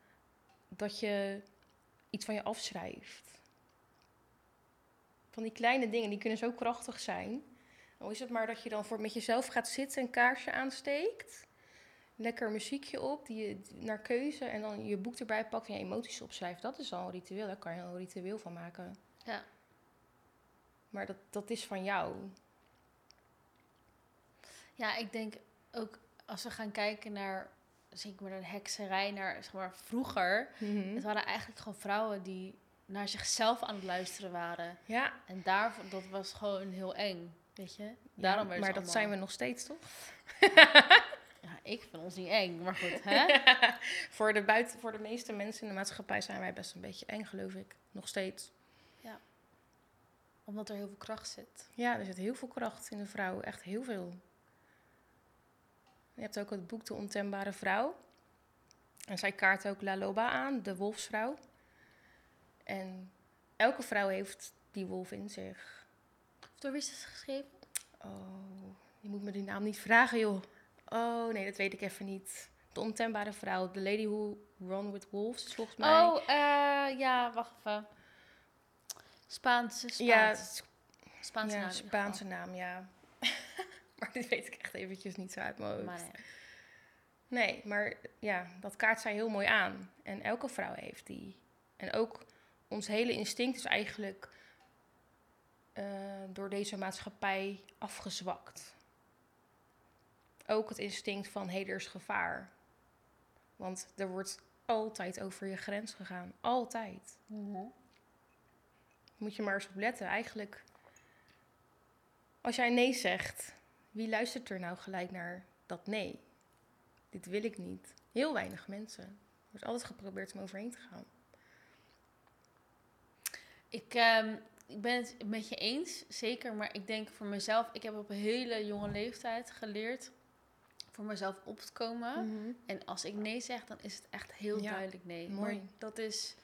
[SPEAKER 2] dat je iets van je afschrijft. Van die kleine dingen, die kunnen zo krachtig zijn. Al is het maar dat je dan voor met jezelf gaat zitten, een kaarsje aansteekt. Lekker muziekje op, die je naar keuze en dan je boek erbij pakt en je emoties opschrijft. Dat is al een ritueel, daar kan je al een ritueel van maken.
[SPEAKER 1] Ja.
[SPEAKER 2] Maar dat, dat is van jou.
[SPEAKER 1] Ja, ik denk ook als we gaan kijken naar, zeg maar, naar de hekserij, naar zeg maar, vroeger. Het waren eigenlijk gewoon vrouwen die naar zichzelf aan het luisteren waren.
[SPEAKER 2] Ja,
[SPEAKER 1] En daarvoor, dat was gewoon heel eng, weet je. Daarom
[SPEAKER 2] ja, maar dat zijn we nog steeds, toch? [LAUGHS]
[SPEAKER 1] Ja, ik vind ons niet eng, maar goed, hè? [LAUGHS]
[SPEAKER 2] voor, de buiten, voor de meeste mensen in de maatschappij zijn wij best een beetje eng, geloof ik. Nog steeds.
[SPEAKER 1] Omdat er heel veel kracht zit.
[SPEAKER 2] Ja, er zit heel veel kracht in de vrouw. Echt heel veel. Je hebt ook het boek De Ontembare Vrouw. En zij kaart ook La Loba aan, de wolfsvrouw. En elke vrouw heeft die wolf in zich.
[SPEAKER 1] Door wie is het geschreven?
[SPEAKER 2] Oh, je moet me die naam niet vragen, joh. Oh, nee, dat weet ik even niet. De Ontembare Vrouw, The Lady Who Run With Wolves, is volgens mij.
[SPEAKER 1] Oh, eh, ja, wacht even. Spaanse, Spaans.
[SPEAKER 2] ja,
[SPEAKER 1] Spaanse
[SPEAKER 2] ja,
[SPEAKER 1] naam
[SPEAKER 2] Spaanse naam, ja. [LAUGHS] maar dit weet ik echt eventjes niet zo uit mijn hoofd.
[SPEAKER 1] Maar nee.
[SPEAKER 2] Nee, maar ja, dat kaart zij heel mooi aan. En elke vrouw heeft die. En ook ons hele instinct is eigenlijk eh, door deze maatschappij afgezwakt. Ook het instinct van hé, er is gevaar. Want er wordt altijd over je grens gegaan. Altijd. Moet je maar eens op letten. Eigenlijk, als jij nee zegt, wie luistert er nou gelijk naar dat nee? Dit wil ik niet. Heel weinig mensen. Er wordt altijd geprobeerd om overheen te gaan.
[SPEAKER 1] Ik, ehm, ik ben het met je eens, zeker. Maar ik denk voor mezelf, ik heb op een hele jonge leeftijd geleerd voor mezelf op te komen. En als ik nee zeg, dan is het echt heel
[SPEAKER 2] Ja,
[SPEAKER 1] duidelijk nee.
[SPEAKER 2] mooi.
[SPEAKER 1] Maar dat is,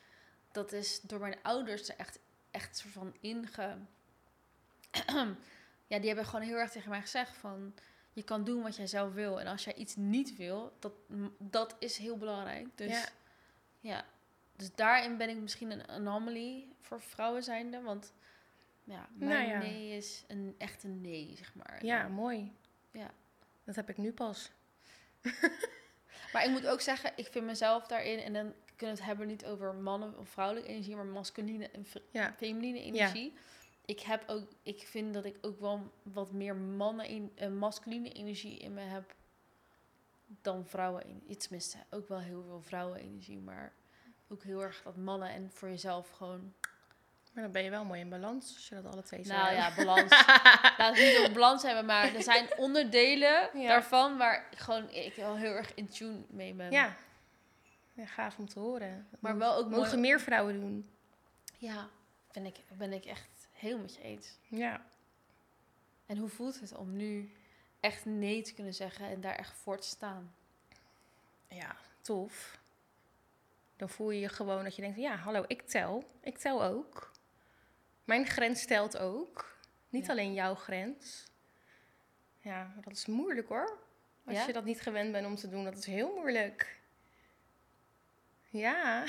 [SPEAKER 1] dat is door mijn ouders er echt, echt soort van inge... [CLEARS THROAT] ja, die hebben gewoon heel erg tegen mij gezegd van... Je kan doen wat jij zelf wil. En als jij iets niet wil, dat, dat is heel belangrijk. Dus
[SPEAKER 2] Ja.
[SPEAKER 1] ja. Dus daarin ben ik misschien een anomaly voor vrouwen zijnde. Want ja, mijn
[SPEAKER 2] Nou ja.
[SPEAKER 1] nee is een echt een nee, zeg maar.
[SPEAKER 2] Ja, mooi.
[SPEAKER 1] Ja.
[SPEAKER 2] Dat heb ik nu pas. [LAUGHS]
[SPEAKER 1] Maar ik moet ook zeggen, ik vind mezelf daarin... En dan kunnen we het hebben niet over mannen of vrouwelijke energie... maar masculine en
[SPEAKER 2] Ja.
[SPEAKER 1] feminine
[SPEAKER 2] Ja.
[SPEAKER 1] energie. Ik, heb ook, ik vind dat ik ook wel wat meer mannen in, eh, masculine energie in me heb... dan vrouwen. Iets tenminste, ook wel heel veel vrouwenenergie. Maar ook heel erg dat mannen en voor jezelf gewoon...
[SPEAKER 2] Maar dan ben je wel mooi in balans als je dat alle twee zo
[SPEAKER 1] Nou ja, balans. [LAUGHS] Laat het niet op balans hebben, maar er zijn [LAUGHS] onderdelen
[SPEAKER 2] Ja.
[SPEAKER 1] daarvan waar ik gewoon ik wel heel erg in tune mee ben.
[SPEAKER 2] Ja. ja, gaaf om te horen. Dat
[SPEAKER 1] Maar wel ook
[SPEAKER 2] Mogen
[SPEAKER 1] mooi-
[SPEAKER 2] meer vrouwen doen.
[SPEAKER 1] Ja, ben ik, ben ik echt heel met je eens.
[SPEAKER 2] Ja.
[SPEAKER 1] En hoe voelt het om nu echt nee te kunnen zeggen en daar echt voor te staan?
[SPEAKER 2] Ja, tof. Dan voel je je gewoon dat je denkt, ja, hallo, ik tel. Ik tel ook. Mijn grens telt ook. Niet
[SPEAKER 1] Ja.
[SPEAKER 2] alleen jouw grens. Ja, dat is moeilijk hoor. Als
[SPEAKER 1] Ja?
[SPEAKER 2] je dat niet gewend bent om te doen, dat is heel moeilijk. Ja.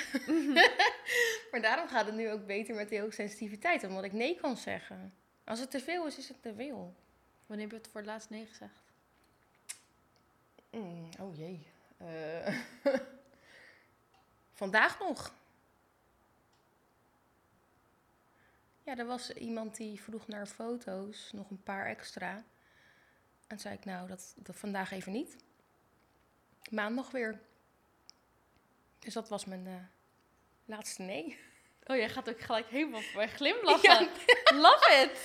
[SPEAKER 2] [LAUGHS] maar daarom gaat het nu ook beter met die hoogsensitiviteit, omdat ik nee kan zeggen. Als het te veel is, is het te veel.
[SPEAKER 1] Wanneer heb je het voor het laatst nee gezegd?
[SPEAKER 2] Mm, oh jee. Eh, [LAUGHS] Vandaag nog. Ja, er was iemand die vroeg naar foto's, nog een paar extra. En zei ik, nou, dat, dat vandaag even niet. Maandag weer. Dus dat was mijn eh, laatste nee. [LAUGHS]
[SPEAKER 1] Oh, jij gaat ook gelijk helemaal bij glimlachen. [LAUGHS] Love it!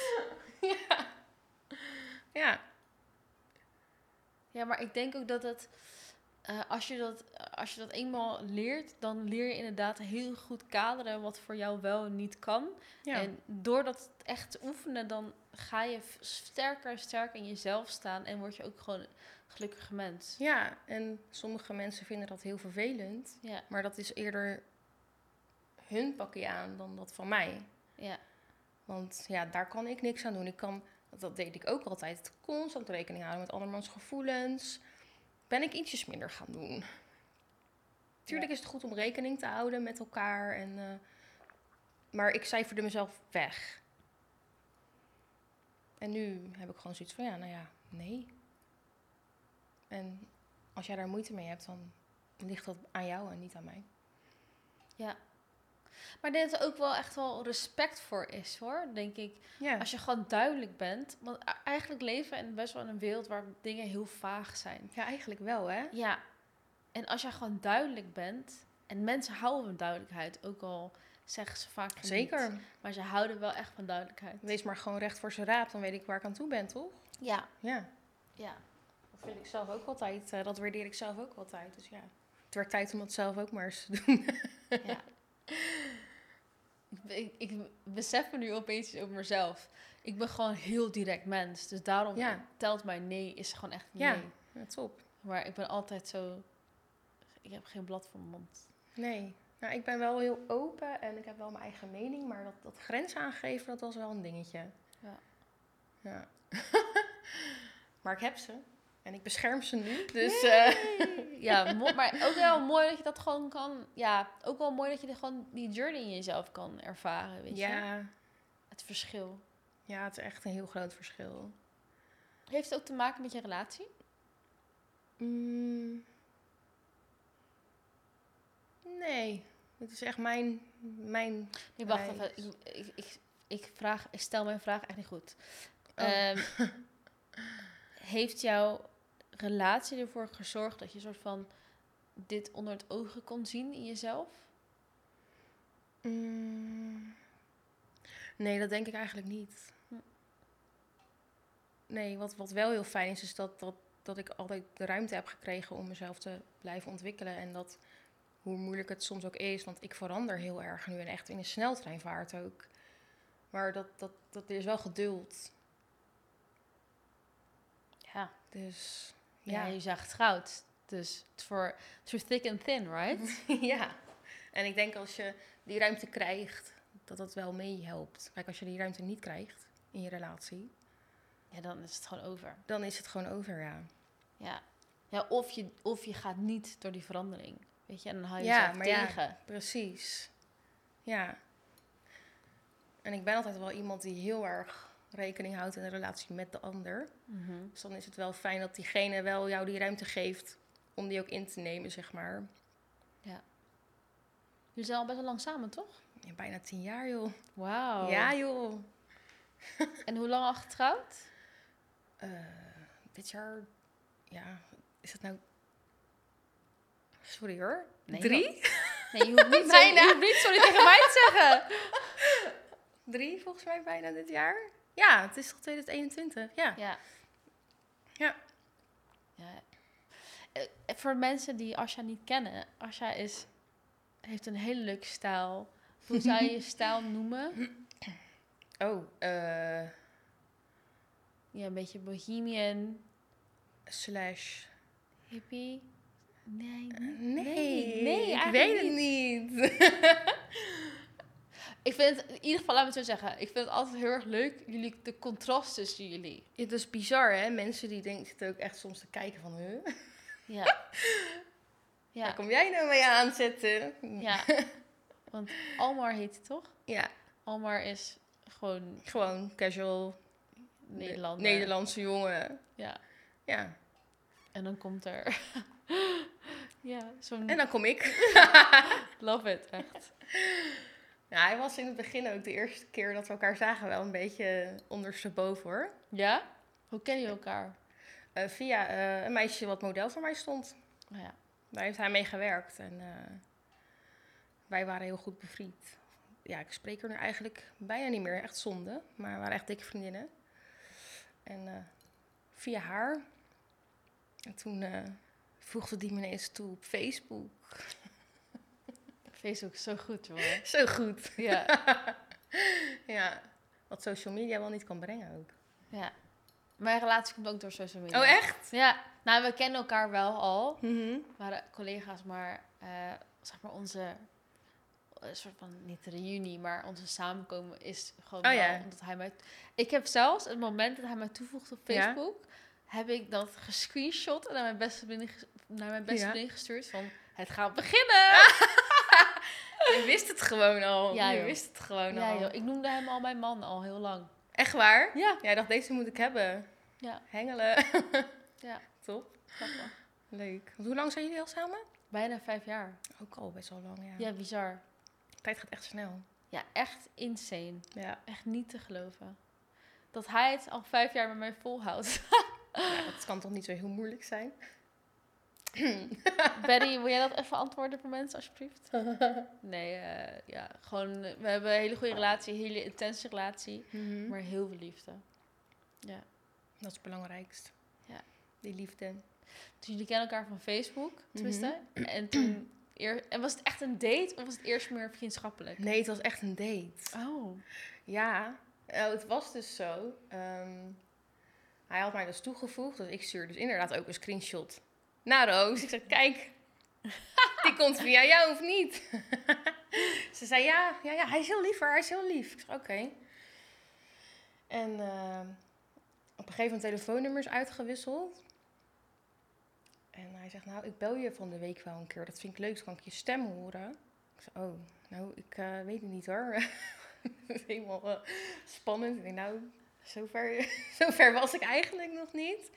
[SPEAKER 1] [LAUGHS]
[SPEAKER 2] Ja,
[SPEAKER 1] Ja, maar ik denk ook dat het... eh, als, je dat, als je dat eenmaal leert, dan leer je inderdaad heel goed kaderen wat voor jou wel en niet kan.
[SPEAKER 2] ja.
[SPEAKER 1] En door dat echt te oefenen, dan ga je sterker en sterker in jezelf staan en word je ook gewoon een gelukkige mens.
[SPEAKER 2] ja, en sommige mensen vinden dat heel vervelend.
[SPEAKER 1] Ja,
[SPEAKER 2] Maar dat is eerder hun pakje aan dan dat van mij.
[SPEAKER 1] ja,
[SPEAKER 2] Want ja, daar kan ik niks aan doen. Ik kan, dat deed ik ook altijd, constant rekening houden met andermans gevoelens. Ben ik ietsjes minder gaan doen. Tuurlijk is het goed om rekening te houden met elkaar. En, eh, maar ik cijferde mezelf weg. En nu heb ik gewoon zoiets van, ja, nou ja, nee. En als jij daar moeite mee hebt, dan ligt dat aan jou en niet aan mij.
[SPEAKER 1] ja. Maar ik denk dat er ook wel echt wel respect voor is hoor, denk ik.
[SPEAKER 2] Ja,
[SPEAKER 1] Als je gewoon duidelijk bent. Want eigenlijk leven we best wel in een wereld waar dingen heel vaag zijn.
[SPEAKER 2] ja eigenlijk wel, hè?
[SPEAKER 1] Ja, en als jij gewoon duidelijk bent. En mensen houden van duidelijkheid, ook al zeggen ze vaak
[SPEAKER 2] Zeker.
[SPEAKER 1] niet. Maar ze houden wel echt van duidelijkheid.
[SPEAKER 2] Wees maar gewoon recht voor zijn raap, dan weet ik waar ik aan toe ben, toch?
[SPEAKER 1] Ja,
[SPEAKER 2] Ja.
[SPEAKER 1] ja.
[SPEAKER 2] Dat vind ik zelf ook altijd. eh, dat waardeer ik zelf ook altijd. Dus ja, het werd tijd om dat zelf ook maar eens te doen. [LAUGHS]
[SPEAKER 1] Ja. ik, ik, ik besef me nu opeens over mezelf. Ik ben gewoon heel direct mens. Dus daarom
[SPEAKER 2] Ja.
[SPEAKER 1] telt mijn nee is gewoon echt nee.
[SPEAKER 2] Ja, top.
[SPEAKER 1] Maar ik ben altijd zo... Ik heb geen blad voor mijn mond.
[SPEAKER 2] Nee. Nou, ik ben wel heel open en ik heb wel mijn eigen mening, maar dat, dat grens aangeven, dat was wel een dingetje.
[SPEAKER 1] Ja.
[SPEAKER 2] Ja. [LAUGHS] maar ik heb ze. En ik bescherm ze nu. Dus eh, [LAUGHS]
[SPEAKER 1] Ja, maar ook wel mooi dat je dat gewoon kan... Ja, ook wel mooi dat je de- gewoon die journey in jezelf kan ervaren, weet je?
[SPEAKER 2] ja.
[SPEAKER 1] Het verschil.
[SPEAKER 2] ja, het is echt een heel groot verschil.
[SPEAKER 1] Heeft het ook te maken met je relatie?
[SPEAKER 2] Mm, Nee, het is echt mijn... mijn
[SPEAKER 1] Nee, wacht even. Ik, ik, ik, ik vraag, ik stel mijn vraag echt niet goed.
[SPEAKER 2] Oh.
[SPEAKER 1] Ehm, [LAUGHS] heeft jouw relatie ervoor gezorgd dat je soort van dit onder het ogen kon zien in jezelf?
[SPEAKER 2] Mm, nee, dat denk ik eigenlijk niet.
[SPEAKER 1] Hm.
[SPEAKER 2] Nee, wat, wat wel heel fijn is, is dat, dat, dat ik altijd de ruimte heb gekregen om mezelf te blijven ontwikkelen. En dat, hoe moeilijk het soms ook is, want ik verander heel erg nu en echt in een sneltreinvaart ook. Maar dat, dat, dat is wel geduld.
[SPEAKER 1] Ja.
[SPEAKER 2] Dus
[SPEAKER 1] Ja,
[SPEAKER 2] ja.
[SPEAKER 1] je zag goud. Dus for through thick and thin, right? [LAUGHS]
[SPEAKER 2] ja. En ik denk als je die ruimte krijgt, dat dat wel meehelpt. Kijk, als je die ruimte niet krijgt in je relatie,
[SPEAKER 1] Ja, dan is het gewoon over.
[SPEAKER 2] dan is het gewoon over, ja.
[SPEAKER 1] Ja. Ja, of je, of je gaat niet door die verandering. Weet je, en dan hou je
[SPEAKER 2] Ja,
[SPEAKER 1] jezelf
[SPEAKER 2] maar ja.
[SPEAKER 1] tegen.
[SPEAKER 2] Precies. Ja. En ik ben altijd wel iemand die heel erg rekening houdt in de relatie met de ander.
[SPEAKER 1] Mhm.
[SPEAKER 2] Dus dan is het wel fijn dat diegene wel jou die ruimte geeft om die ook in te nemen, zeg maar.
[SPEAKER 1] Jullie zijn al best wel lang samen, toch?
[SPEAKER 2] Ja, bijna tien jaar, joh.
[SPEAKER 1] Wauw.
[SPEAKER 2] Ja, joh. [LAUGHS]
[SPEAKER 1] En hoe lang al getrouwd?
[SPEAKER 2] Eh, dit jaar, ja, is het nou... Sorry hoor.
[SPEAKER 1] Nee,
[SPEAKER 2] Drie? [LAUGHS]
[SPEAKER 1] Nee, je hoeft niet, zo, je hoeft niet sorry tegen mij te zeggen. [LAUGHS]
[SPEAKER 2] Drie volgens mij bijna dit jaar. Ja, het is toch 2021? Ja.
[SPEAKER 1] Ja.
[SPEAKER 2] Ja.
[SPEAKER 1] ja. Eh, voor mensen die Asja niet kennen, Asja is, heeft een hele leuke stijl. Hoe zou je je [LAUGHS] stijl noemen?
[SPEAKER 2] Oh, eh...
[SPEAKER 1] Ja, een beetje bohemian,
[SPEAKER 2] slash...
[SPEAKER 1] hippie. Nee,
[SPEAKER 2] Nee,
[SPEAKER 1] nee, nee
[SPEAKER 2] ik weet het niet. [LAUGHS]
[SPEAKER 1] Ik vind het, in ieder geval, laat me het zo zeggen. Ik vind het altijd heel erg leuk, jullie, de contrast tussen jullie.
[SPEAKER 2] Het is bizar, hè? Mensen die denken, zitten ook echt soms te kijken van... Huh?
[SPEAKER 1] Ja. [LAUGHS]
[SPEAKER 2] Waar
[SPEAKER 1] Ja,
[SPEAKER 2] kom jij nou mee aanzetten?
[SPEAKER 1] ja. [LAUGHS] Want Almar heet hij toch?
[SPEAKER 2] Ja,
[SPEAKER 1] Almar is gewoon
[SPEAKER 2] gewoon casual
[SPEAKER 1] Nederlander.
[SPEAKER 2] Nederlandse jongen.
[SPEAKER 1] Ja.
[SPEAKER 2] Ja.
[SPEAKER 1] En dan komt er... [LAUGHS] ja, zo'n...
[SPEAKER 2] En dan kom ik. [LAUGHS]
[SPEAKER 1] Love it, echt.
[SPEAKER 2] Ja, hij was in het begin ook de eerste keer dat we elkaar zagen wel een beetje ondersteboven hoor.
[SPEAKER 1] Ja? Hoe kennen jullie elkaar?
[SPEAKER 2] Eh, via eh, een meisje wat model voor mij stond.
[SPEAKER 1] Oh ja.
[SPEAKER 2] Daar heeft hij mee gewerkt en eh, wij waren heel goed bevriend. Ja, ik spreek er nu eigenlijk bijna niet meer, echt zonde. Maar we waren echt dikke vriendinnen. En via haar. En toen eh, voegde die me ineens toe op Facebook. [LAUGHS]
[SPEAKER 1] Facebook is zo goed, joh. [LAUGHS]
[SPEAKER 2] Zo goed.
[SPEAKER 1] Ja. [LAUGHS]
[SPEAKER 2] Ja, wat social media wel niet kan brengen ook.
[SPEAKER 1] ja. Mijn relatie komt ook door social media.
[SPEAKER 2] Oh, echt?
[SPEAKER 1] Ja. Nou, we kennen elkaar wel al.
[SPEAKER 2] Mhm.
[SPEAKER 1] We waren collega's, maar eh, zeg maar onze... Een soort van, niet reunie, maar onze samenkomen is gewoon
[SPEAKER 2] Oh,
[SPEAKER 1] wel
[SPEAKER 2] ja.
[SPEAKER 1] omdat hij mij... Ik heb zelfs, het moment dat hij mij toevoegde op
[SPEAKER 2] Ja.
[SPEAKER 1] Heb ik dat gescreenshot en naar mijn beste vriendin, naar mijn beste
[SPEAKER 2] Ja.
[SPEAKER 1] vriendin gestuurd van... Het gaat [LAUGHS] beginnen! [LAUGHS]
[SPEAKER 2] Je wist het gewoon al.
[SPEAKER 1] Ja,
[SPEAKER 2] je wist het gewoon
[SPEAKER 1] Ja,
[SPEAKER 2] al.
[SPEAKER 1] joh, ik noemde hem al mijn man al heel lang.
[SPEAKER 2] Echt waar?
[SPEAKER 1] Ja.
[SPEAKER 2] Ik dacht, deze moet ik hebben.
[SPEAKER 1] Ja.
[SPEAKER 2] Hengelen. [LAUGHS]
[SPEAKER 1] Ja.
[SPEAKER 2] Top.
[SPEAKER 1] Grappig.
[SPEAKER 2] Leuk. Hoe lang zijn jullie al samen?
[SPEAKER 1] Bijna vijf jaar.
[SPEAKER 2] Ook al best wel lang, ja.
[SPEAKER 1] Ja, bizar.
[SPEAKER 2] De tijd gaat echt snel.
[SPEAKER 1] Ja, echt insane.
[SPEAKER 2] Ja.
[SPEAKER 1] Echt niet te geloven. Dat hij het al vijf jaar met mij volhoudt.
[SPEAKER 2] Ja, dat kan toch niet zo heel moeilijk zijn? [LAUGHS]
[SPEAKER 1] Betty, wil jij dat even antwoorden voor mensen, alsjeblieft? [LAUGHS] Nee, eh, ja, gewoon, eh, we hebben een hele goede relatie, een hele intense relatie,
[SPEAKER 2] Mhm.
[SPEAKER 1] maar heel veel liefde. Ja.
[SPEAKER 2] Dat is het belangrijkst.
[SPEAKER 1] Ja.
[SPEAKER 2] Die liefde.
[SPEAKER 1] Dus jullie kennen elkaar van Facebook, tenminste. En toen, [CLEARS THROAT] eer, en was het echt een date of was het eerst meer vriendschappelijk?
[SPEAKER 2] Nee, het was echt een date.
[SPEAKER 1] Oh.
[SPEAKER 2] Ja, eh, het was dus zo. ehm, hij had mij dus toegevoegd, dus ik stuurde dus inderdaad ook een screenshot naar Roos. Ik zei, kijk, [LAUGHS] die komt via jou of niet? [LAUGHS] Ze zei, ja, ja, ja, hij is heel lief hij is heel lief. Ik zei, oké. En ehm, op een gegeven moment telefoonnummers uitgewisseld. En hij zegt, nou, ik bel je van de week wel een keer. Dat vind ik leuk, dan kan ik je stem horen. Ik zei, oh, nou, ik eh, weet het niet hoor. [LAUGHS] Helemaal eh, spannend. Ik denk, nou, zover, [LAUGHS] zover was ik eigenlijk nog niet.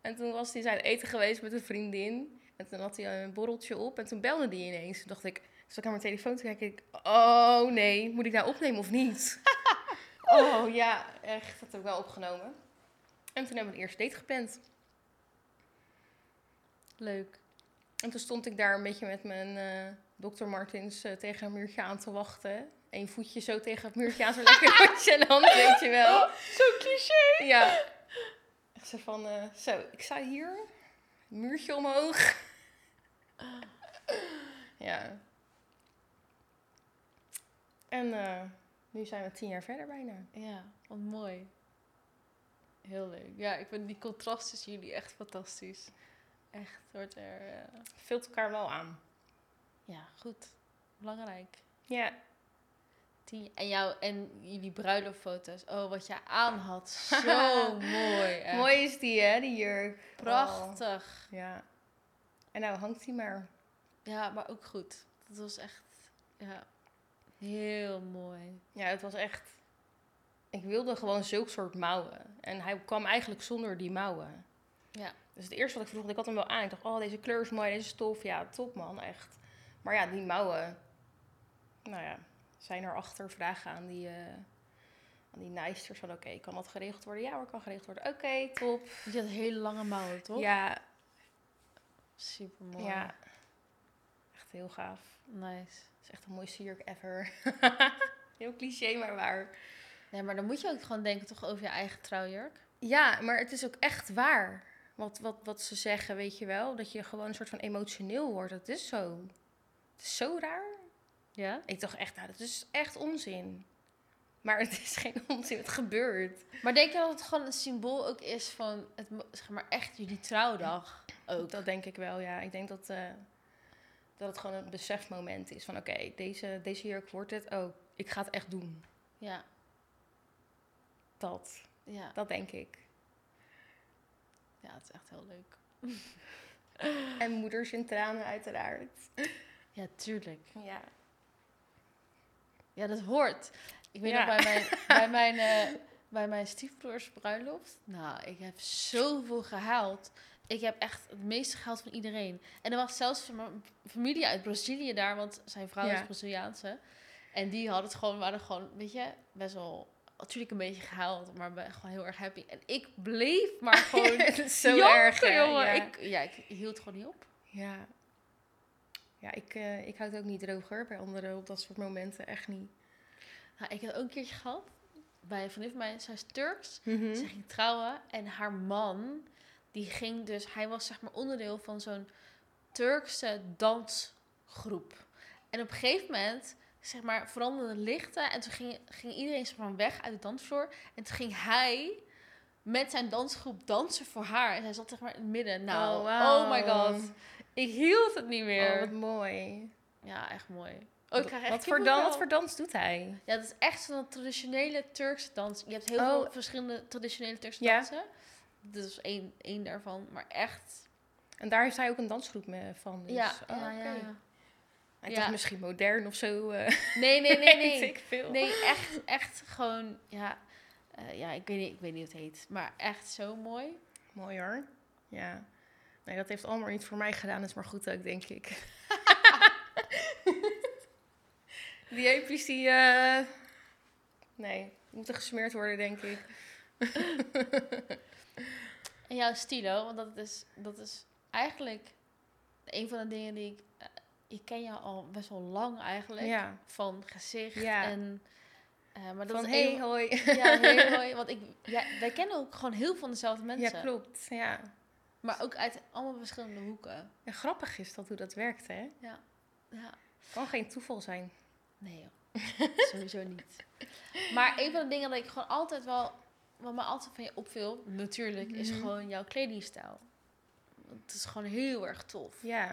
[SPEAKER 2] En toen was hij zijn eten geweest met een vriendin. En toen had hij een borreltje op en toen belde hij ineens. Toen dacht ik, zat ik naar mijn telefoon te kijken. Ik, oh nee, moet ik nou opnemen of niet? [LAUGHS] oh ja, echt. Dat heb ik wel opgenomen. En toen hebben we een eerste date gepland.
[SPEAKER 1] Leuk.
[SPEAKER 2] En toen stond ik daar een beetje met mijn eh Dr. Martins eh, tegen een muurtje aan te wachten. Eén voetje zo tegen het muurtje aan, zo lekker [LAUGHS] met hand, weet je wel.
[SPEAKER 1] Zo cliché.
[SPEAKER 2] Ja. Echt zo van, eh, zo, ik sta hier, muurtje omhoog. [LAUGHS] ja. En eh, nu zijn we tien jaar verder bijna.
[SPEAKER 1] Ja, wat mooi. Heel leuk. Ja, ik vind die contrast tussen jullie echt fantastisch. Echt, wordt er... eh,
[SPEAKER 2] Vult elkaar wel aan.
[SPEAKER 1] ja, goed. Belangrijk.
[SPEAKER 2] Ja.
[SPEAKER 1] Tien, en, jou, en jullie bruiloftfoto's. Oh, wat je aan had. [LAUGHS] Zo mooi. echt.
[SPEAKER 2] Mooi is die, hè, die jurk.
[SPEAKER 1] Prachtig.
[SPEAKER 2] Oh, ja. En nou hangt hij maar.
[SPEAKER 1] Ja, maar ook goed. Dat was echt... Ja, heel mooi.
[SPEAKER 2] Ja, het was echt... Ik wilde gewoon zulk soort mouwen. En hij kwam eigenlijk zonder die mouwen.
[SPEAKER 1] Ja.
[SPEAKER 2] Dus het eerste wat ik vroeg, ik had hem wel aan. Ik dacht, oh, deze kleur is mooi, deze stof. Ja, top man, echt. Maar ja, die mouwen... Nou ja, zijn erachter vragen aan die... eh aan die nijsters van, oké, kan dat geregeld worden? Ja hoor, kan geregeld worden. Oké, top.
[SPEAKER 1] Je had hele lange mouwen, toch?
[SPEAKER 2] Ja,
[SPEAKER 1] Super mooi.
[SPEAKER 2] ja. Echt heel gaaf.
[SPEAKER 1] Nice.
[SPEAKER 2] Het is echt de mooiste jurk ever. [LAUGHS] heel cliché, maar waar.
[SPEAKER 1] Nee, maar dan moet je ook gewoon denken toch over je eigen trouwjurk.
[SPEAKER 2] Ja, maar het is ook echt waar. Wat, wat, wat ze zeggen, weet je wel. Dat je gewoon een soort van emotioneel wordt. Dat is zo. Het is zo raar.
[SPEAKER 1] Ja?
[SPEAKER 2] Ik dacht echt, nou, dat is echt onzin. Maar het is geen [LAUGHS] onzin, het gebeurt.
[SPEAKER 1] Maar denk je dat het gewoon een symbool ook is van het, zeg maar echt jullie trouwdag ook?
[SPEAKER 2] Dat denk ik wel, ja. Ik denk dat, eh, dat het gewoon een besefmoment is. Van oké, deze, deze jurk wordt het. Oh, ik ga het echt doen.
[SPEAKER 1] Ja,
[SPEAKER 2] Dat.
[SPEAKER 1] ja.
[SPEAKER 2] Dat denk ik.
[SPEAKER 1] Ja, het is echt heel leuk. [LAUGHS]
[SPEAKER 2] En moeders in tranen uiteraard.
[SPEAKER 1] Ja, tuurlijk.
[SPEAKER 2] Ja.
[SPEAKER 1] Ja, dat hoort. Ik weet
[SPEAKER 2] Ja.
[SPEAKER 1] nog bij mijn, bij [LAUGHS] mijn, eh, bij mijn stiefbroers bruiloft. Nou, ik heb zoveel gehaald. Ik heb echt het meeste gehaald van iedereen. En er was zelfs van mijn familie uit Brazilië daar, want zijn vrouw
[SPEAKER 2] Ja.
[SPEAKER 1] is Braziliaanse. En die hadden het gewoon, waren gewoon, weet je, best wel, natuurlijk een beetje gehaald, maar ben gewoon heel erg happy. En ik bleef maar [LAUGHS] gewoon
[SPEAKER 2] zo erg,
[SPEAKER 1] jongen.
[SPEAKER 2] Ja.
[SPEAKER 1] Ik, ja, ik hield gewoon niet op.
[SPEAKER 2] Ja. Ja, ik, eh, ik houd ook niet droger bij anderen op dat soort momenten. Echt niet.
[SPEAKER 1] Nou, ik had ook een keertje gehad bij een vriendin van mij, zij is Turks.
[SPEAKER 2] Mhm.
[SPEAKER 1] Ze ging trouwen en haar man, die ging dus, hij was zeg maar onderdeel van zo'n Turkse dansgroep. En op een gegeven moment, zeg maar, veranderden de lichten en toen ging, ging iedereen zeg maar weg uit de dansvloer. En toen ging hij met zijn dansgroep dansen voor haar. En hij zat zeg maar in het midden. Nou,
[SPEAKER 2] Oh, wauw.
[SPEAKER 1] oh my god. Ik hield het niet meer.
[SPEAKER 2] Oh, wat mooi.
[SPEAKER 1] Ja, echt mooi. Oh, ik krijg echt
[SPEAKER 2] wat, voor wat voor dans doet hij?
[SPEAKER 1] Ja, dat is echt zo'n traditionele Turkse dans. Je hebt heel
[SPEAKER 2] Oh.
[SPEAKER 1] veel verschillende traditionele Turkse
[SPEAKER 2] Ja.
[SPEAKER 1] dansen. Dit is één, één daarvan. Maar echt...
[SPEAKER 2] En daar heeft hij ook een dansgroep mee van. Dus.
[SPEAKER 1] ja,
[SPEAKER 2] oh,
[SPEAKER 1] ja, ja.
[SPEAKER 2] Hij
[SPEAKER 1] Ja.
[SPEAKER 2] dacht misschien modern of zo. eh
[SPEAKER 1] Nee, nee, [LAUGHS] nee, nee.
[SPEAKER 2] ik veel.
[SPEAKER 1] Nee, echt, echt gewoon... Ja, eh, ja ik, weet niet, ik weet niet hoe het heet. Maar echt zo mooi.
[SPEAKER 2] Mooi hoor. Ja. Nee, dat heeft allemaal niet voor mij gedaan. Is maar goed ook, denk ik. [LAUGHS] die heupjes die... eh, Nee, moeten gesmeerd worden, denk ik. [LAUGHS]
[SPEAKER 1] En jouw stilo, want dat is, dat is eigenlijk een van de dingen die ik... eh, ik ken jou al best wel lang eigenlijk.
[SPEAKER 2] Ja.
[SPEAKER 1] Van gezicht
[SPEAKER 2] Ja.
[SPEAKER 1] en... eh, maar dat
[SPEAKER 2] Van, hey,
[SPEAKER 1] een-
[SPEAKER 2] hoi.
[SPEAKER 1] Ja, heel [LAUGHS] mooi. Want ik, ja, wij kennen ook gewoon heel veel van dezelfde mensen.
[SPEAKER 2] Ja, klopt. Ja.
[SPEAKER 1] Maar ook uit allemaal verschillende hoeken.
[SPEAKER 2] ja. Grappig is dat hoe dat werkt, hè?
[SPEAKER 1] Ja.
[SPEAKER 2] Kan geen toeval zijn.
[SPEAKER 1] Nee joh. [LAUGHS] Sowieso niet. Maar een van de dingen dat ik gewoon altijd wel... Wat me altijd van je opviel, natuurlijk, is
[SPEAKER 2] Mhm.
[SPEAKER 1] gewoon jouw kledingstijl. Want Het is gewoon heel erg tof.
[SPEAKER 2] Ja,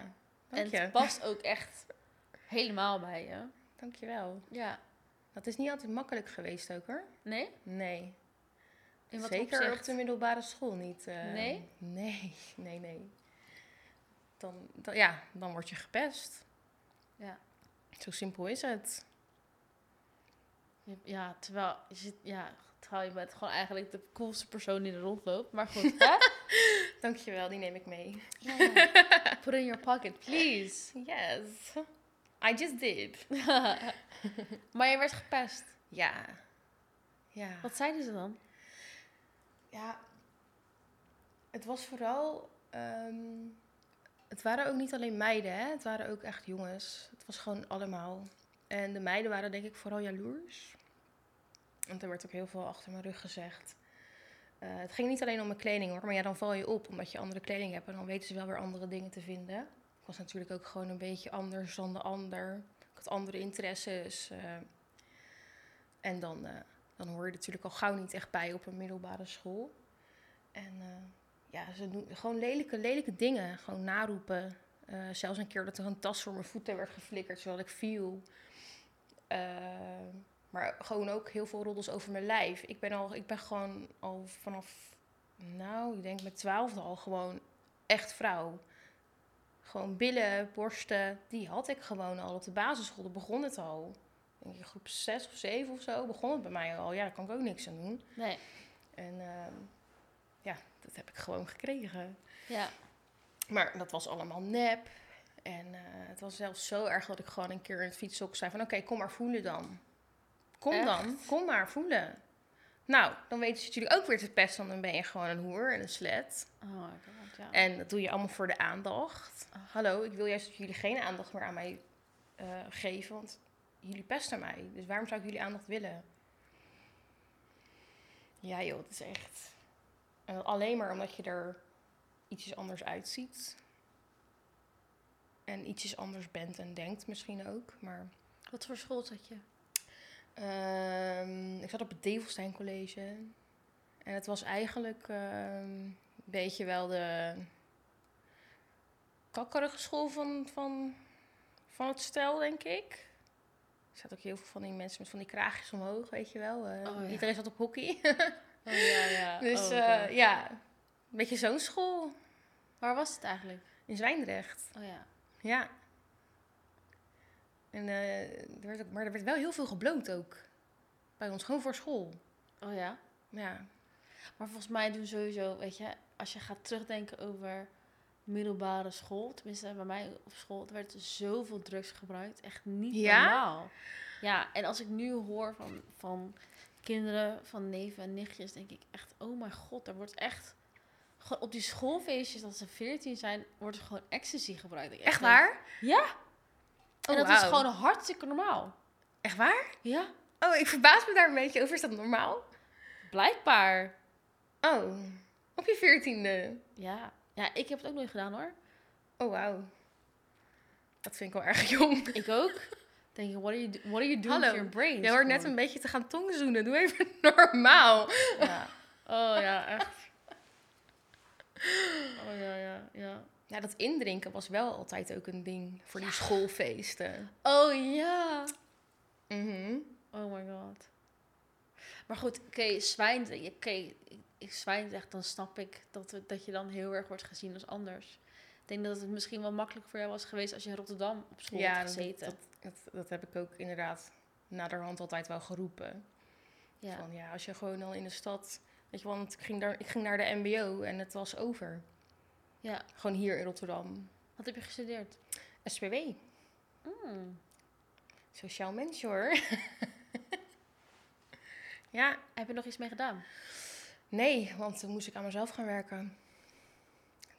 [SPEAKER 2] dank
[SPEAKER 1] en
[SPEAKER 2] je.
[SPEAKER 1] het past ook echt helemaal bij je.
[SPEAKER 2] Dank je wel.
[SPEAKER 1] Ja.
[SPEAKER 2] Dat is niet altijd makkelijk geweest ook, hoor.
[SPEAKER 1] Nee?
[SPEAKER 2] Nee.
[SPEAKER 1] In wat
[SPEAKER 2] Zeker
[SPEAKER 1] opzicht?
[SPEAKER 2] op de middelbare school niet. eh,
[SPEAKER 1] Nee?
[SPEAKER 2] Nee, nee, nee. Dan, dan, ja, dan word je gepest.
[SPEAKER 1] Ja.
[SPEAKER 2] Zo simpel is het.
[SPEAKER 1] Ja, terwijl je zit... Ja, trouw, je bent gewoon eigenlijk de coolste persoon die er rondloopt. Maar goed, hè? [LAUGHS]
[SPEAKER 2] Dankjewel, die neem ik mee.
[SPEAKER 1] Put in your pocket, please.
[SPEAKER 2] Yes. I just did. [LAUGHS]
[SPEAKER 1] maar je werd gepest.
[SPEAKER 2] Ja. Ja.
[SPEAKER 1] Wat zeiden ze dan?
[SPEAKER 2] Ja. Het was vooral... ehm, het waren ook niet alleen meiden, hè. Het waren ook echt jongens. Het was gewoon allemaal. En de meiden waren denk ik vooral jaloers. Want er werd ook heel veel achter mijn rug gezegd. Eh, het ging niet alleen om mijn kleding hoor, maar ja, dan val je op omdat je andere kleding hebt en dan weten ze wel weer andere dingen te vinden. Ik was natuurlijk ook gewoon een beetje anders dan de ander. Ik had andere interesses. eh. en dan, eh, dan hoor je natuurlijk al gauw niet echt bij op een middelbare school. En eh, ja, ze doen gewoon lelijke, lelijke dingen. Gewoon naroepen. Eh, zelfs een keer dat er een tas voor mijn voeten werd geflikkerd zodat ik viel. Eh, maar gewoon ook heel veel roddels over mijn lijf. Ik ben, al, ik ben gewoon al vanaf, nou, ik denk met twaalfde al gewoon echt vrouw. Gewoon billen, borsten, die had ik gewoon al op de basisschool. Daar begon het al. Denk je, groep zes of zeven of zo begon het bij mij al. Ja, daar kan ik ook niks aan doen.
[SPEAKER 1] Nee.
[SPEAKER 2] En ehm, ja, dat heb ik gewoon gekregen.
[SPEAKER 1] Ja.
[SPEAKER 2] Maar dat was allemaal nep. En eh, het was zelfs zo erg dat ik gewoon een keer in het fietshok zei van... Oké, kom maar voelen dan. Kom
[SPEAKER 1] Echt?
[SPEAKER 2] dan, kom maar voelen. Nou, dan weten ze natuurlijk ook weer te pesten. Dan ben je gewoon een hoer en een slet.
[SPEAKER 1] Oh god, ja.
[SPEAKER 2] En dat doe je allemaal voor de aandacht.
[SPEAKER 1] Ach.
[SPEAKER 2] Hallo, ik wil juist dat jullie geen aandacht meer aan mij eh, geven. Want jullie pesten mij. Dus waarom zou ik jullie aandacht willen? Ja joh, het is echt... En alleen maar omdat je er ietsjes anders uitziet. En ietsjes anders bent en denkt misschien ook. Maar
[SPEAKER 1] Wat voor school zat je?
[SPEAKER 2] Ehm, ik zat op het Develstein College. En het was eigenlijk ehm, een beetje wel de kakkerige school van, van, van het stel, denk ik. Er zaten ook heel veel van die mensen met van die kraagjes omhoog, weet je wel. Eh,
[SPEAKER 1] Oh, ja.
[SPEAKER 2] Iedereen zat op hockey. [LAUGHS]
[SPEAKER 1] Oh ja, ja.
[SPEAKER 2] dus
[SPEAKER 1] oh,
[SPEAKER 2] eh, ja, een beetje zo'n school
[SPEAKER 1] Waar was het eigenlijk?
[SPEAKER 2] in Zwijndrecht.
[SPEAKER 1] Oh ja.
[SPEAKER 2] Ja. En, eh, er werd ook, maar er werd wel heel veel gebloot ook. Bij ons, gewoon voor school.
[SPEAKER 1] Oh ja.
[SPEAKER 2] Ja.
[SPEAKER 1] Maar volgens mij doen sowieso, weet je, als je gaat terugdenken over middelbare school, tenminste bij mij op school, er werd zoveel drugs gebruikt. Echt niet
[SPEAKER 2] Ja?
[SPEAKER 1] normaal. Ja, en als ik nu hoor van, van kinderen, van neven en nichtjes, denk ik echt, oh mijn god, er wordt echt, gewoon op die schoolfeestjes, dat ze 14 zijn, wordt er gewoon ecstasy gebruikt. Ik
[SPEAKER 2] Echt waar?
[SPEAKER 1] Ja. En
[SPEAKER 2] Oh,
[SPEAKER 1] dat is gewoon hartstikke normaal.
[SPEAKER 2] Echt waar?
[SPEAKER 1] Ja,
[SPEAKER 2] Oh, ik verbaas me daar een beetje over. Is dat normaal?
[SPEAKER 1] blijkbaar.
[SPEAKER 2] Oh, op je veertiende.
[SPEAKER 1] Ja. Ja, ik heb het ook nooit gedaan hoor.
[SPEAKER 2] Oh, wauw. Dat vind ik wel erg [LAUGHS] jong.
[SPEAKER 1] Ik ook. Denk je, what are you, do- what are you doing
[SPEAKER 2] Hallo,
[SPEAKER 1] with your brain?
[SPEAKER 2] Jij hoort net een beetje te gaan tongzoenen. Doe even [LAUGHS] normaal.
[SPEAKER 1] Ja. Oh ja, echt. Oh ja, ja, ja.
[SPEAKER 2] Ja, dat indrinken was wel altijd ook een ding voor die schoolfeesten.
[SPEAKER 1] Oh ja.
[SPEAKER 2] Mhm.
[SPEAKER 1] Oh my god. Maar goed, oké, zwijn, oké, ik- ik zwijndrecht, dan snap ik dat, dat je dan heel erg wordt gezien als anders. Ik denk dat het misschien wel makkelijk voor jou was geweest als je in Rotterdam op school
[SPEAKER 2] Ja,
[SPEAKER 1] had
[SPEAKER 2] dat,
[SPEAKER 1] gezeten.
[SPEAKER 2] dat, dat, dat heb ik ook inderdaad naderhand altijd wel geroepen.
[SPEAKER 1] ja.
[SPEAKER 2] Van ja, als je gewoon dan in de stad... Weet je, want ik ging, daar, ik ging naar de mbo en het was over.
[SPEAKER 1] ja.
[SPEAKER 2] Gewoon hier in Rotterdam.
[SPEAKER 1] Wat heb je gestudeerd?
[SPEAKER 2] SPW.
[SPEAKER 1] Hmm.
[SPEAKER 2] Sociaal mens hoor. [LAUGHS] ja,
[SPEAKER 1] Heb je nog iets mee gedaan?
[SPEAKER 2] Nee, want toen moest ik aan mezelf gaan werken.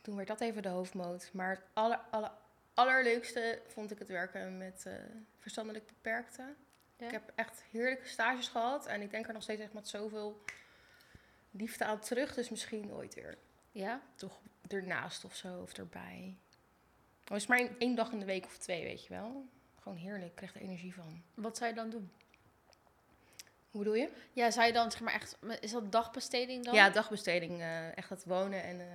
[SPEAKER 2] Toen werd dat even de hoofdmoot. Maar het aller, aller, allerleukste vond ik het werken met eh, verstandelijk beperkten.
[SPEAKER 1] Ja?
[SPEAKER 2] Ik heb echt heerlijke stages gehad. En ik denk er nog steeds echt met zoveel liefde aan terug. Dus misschien ooit weer
[SPEAKER 1] Ja?
[SPEAKER 2] toch ernaast of zo, of erbij. Het is maar één, één dag in de week of twee, weet je wel. Gewoon heerlijk, ik krijg er energie van.
[SPEAKER 1] Wat zou je dan doen?
[SPEAKER 2] Hoe bedoel je?
[SPEAKER 1] Ja, zou je dan, zeg maar echt, is dat dagbesteding dan?
[SPEAKER 2] Ja, dagbesteding. eh, echt het wonen. En eh,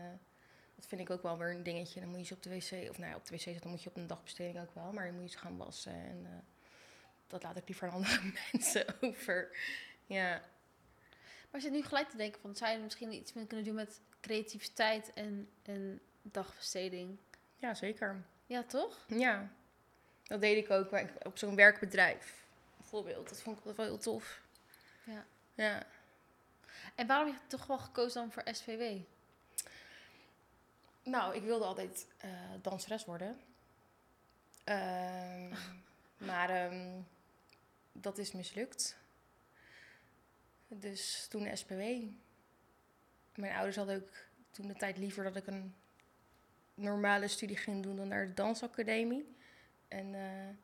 [SPEAKER 2] dat vind ik ook wel weer een dingetje. Dan moet je ze op de wc, of nou ja, op de wc zetten, dan moet je op een dagbesteding ook wel. Maar dan moet je ze gaan wassen. En eh, dat laat ik liever aan andere [LAUGHS] mensen over. Ja.
[SPEAKER 1] Maar zit nu gelijk te denken van, zou je misschien iets mee kunnen doen met creativiteit en, en dagbesteding?
[SPEAKER 2] ja, zeker.
[SPEAKER 1] Ja, toch?
[SPEAKER 2] Ja. Dat deed ik ook op zo'n werkbedrijf. Bijvoorbeeld. Dat vond ik wel heel tof.
[SPEAKER 1] Ja.
[SPEAKER 2] Ja.
[SPEAKER 1] En waarom heb je toch wel gekozen dan voor SVW?
[SPEAKER 2] Nou, ik wilde altijd eh, danseres worden. Ehm, [LAUGHS] maar ehm, dat is mislukt. Dus toen SPW. Mijn ouders hadden ook toen de tijd liever dat ik een normale studie ging doen dan naar de dansacademie. En eh,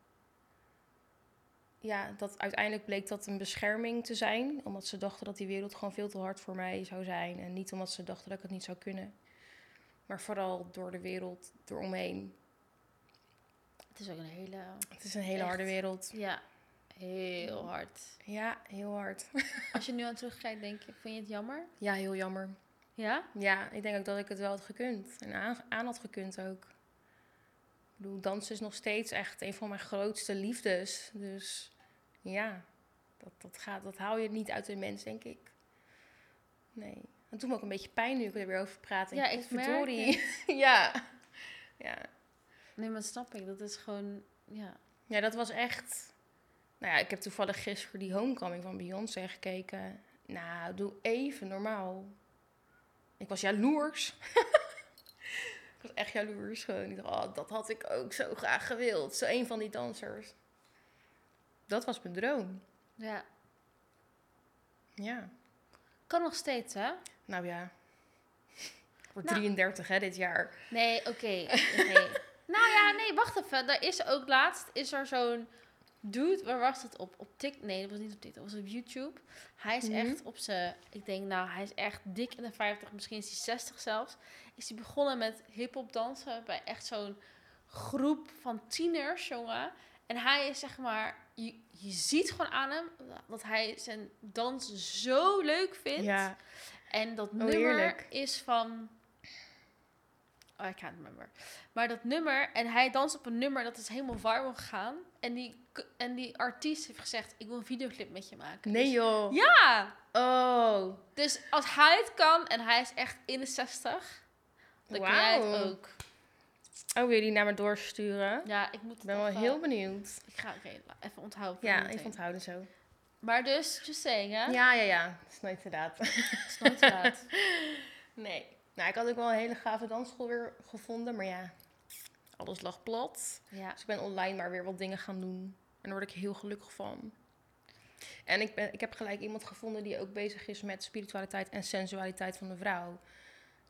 [SPEAKER 2] ja, dat uiteindelijk bleek dat een bescherming te zijn. Omdat ze dachten dat die wereld gewoon veel te hard voor mij zou zijn. En niet omdat ze dachten dat ik het niet zou kunnen. Maar vooral door de wereld eromheen.
[SPEAKER 1] Het is ook een hele...
[SPEAKER 2] Het is een hele
[SPEAKER 1] Echt?
[SPEAKER 2] harde wereld.
[SPEAKER 1] Ja, heel hard.
[SPEAKER 2] Ja, heel hard. [LAUGHS]
[SPEAKER 1] Als je nu aan terugkijkt, denk je, vind je het jammer?
[SPEAKER 2] Ja, heel jammer.
[SPEAKER 1] Ja?
[SPEAKER 2] Ja, ik denk ook dat ik het wel had gekund. En aan, aan had gekund ook. Ik bedoel, dansen is nog steeds echt een van mijn grootste liefdes. Dus ja, dat, dat, gaat, dat haal je niet uit een mens, denk ik. Nee. Doet me ook een beetje pijn nu ik er weer over praat.
[SPEAKER 1] Ja, ik merk
[SPEAKER 2] Verdorie. [LAUGHS] ja. ja.
[SPEAKER 1] Nee, maar dat snap ik. Dat is gewoon, ja.
[SPEAKER 2] Ja, dat was echt... Nou ja, ik heb toevallig gisteren die homecoming van Beyoncé gekeken. Nou, doe even normaal. Ik was jaloers. [LAUGHS] ik was echt jaloers gewoon. Ik dacht, oh, dat had ik ook zo graag gewild. Zo een van die dansers. Dat was mijn droom.
[SPEAKER 1] Ja.
[SPEAKER 2] Ja.
[SPEAKER 1] Kan nog steeds, hè?
[SPEAKER 2] Nou ja. [LAUGHS] Ik word
[SPEAKER 1] Nou.
[SPEAKER 2] 33 hè, dit jaar.
[SPEAKER 1] Nee, [LAUGHS] oké. nou ja, nee, wacht even. Er is ook laatst, is er zo'n dude, waar was het op? Op Tik? Nee, dat was niet op TikTok, dat was op YouTube. Hij is
[SPEAKER 2] Mhm.
[SPEAKER 1] echt op zijn, ik denk nou, hij is echt dik in de 50, misschien is hij 60 zelfs. Is hij begonnen met hip-hop dansen bij echt zo'n groep van tieners, jongen. En hij is zeg maar, je, je ziet gewoon aan hem dat hij zijn dans zo leuk vindt.
[SPEAKER 2] Ja.
[SPEAKER 1] En dat
[SPEAKER 2] Oh,
[SPEAKER 1] nummer is van. Oh, I can't remember. Maar dat nummer, en hij danst op een nummer dat is helemaal viral gegaan. En die, en die artiest heeft gezegd: Ik wil een videoclip met je maken.
[SPEAKER 2] Nee
[SPEAKER 1] Dus-
[SPEAKER 2] joh.
[SPEAKER 1] ja!
[SPEAKER 2] Oh.
[SPEAKER 1] Dus als hij het kan en hij is echt in de 60, dan kan jij het ook.
[SPEAKER 2] Oh, wil je die naar me doorsturen?
[SPEAKER 1] Ja, ik moet
[SPEAKER 2] Ik ben
[SPEAKER 1] het
[SPEAKER 2] wel
[SPEAKER 1] even-
[SPEAKER 2] heel benieuwd.
[SPEAKER 1] Ik ga la- even onthouden.
[SPEAKER 2] Ja,
[SPEAKER 1] meteen.
[SPEAKER 2] even onthouden zo.
[SPEAKER 1] Maar dus, just saying, hè?
[SPEAKER 2] Ja, ja, ja. Dat is nooit te laat.
[SPEAKER 1] Het is nooit te laat. [LAUGHS]
[SPEAKER 2] Nee. Nou, ik had ook wel een hele gave dansschool weer gevonden, maar ja, alles lag plat.
[SPEAKER 1] Ja.
[SPEAKER 2] Dus ik ben online maar weer wat dingen gaan doen. En daar word ik heel gelukkig van. En ik, ben, ik heb gelijk iemand gevonden die ook bezig is met spiritualiteit en sensualiteit van de vrouw.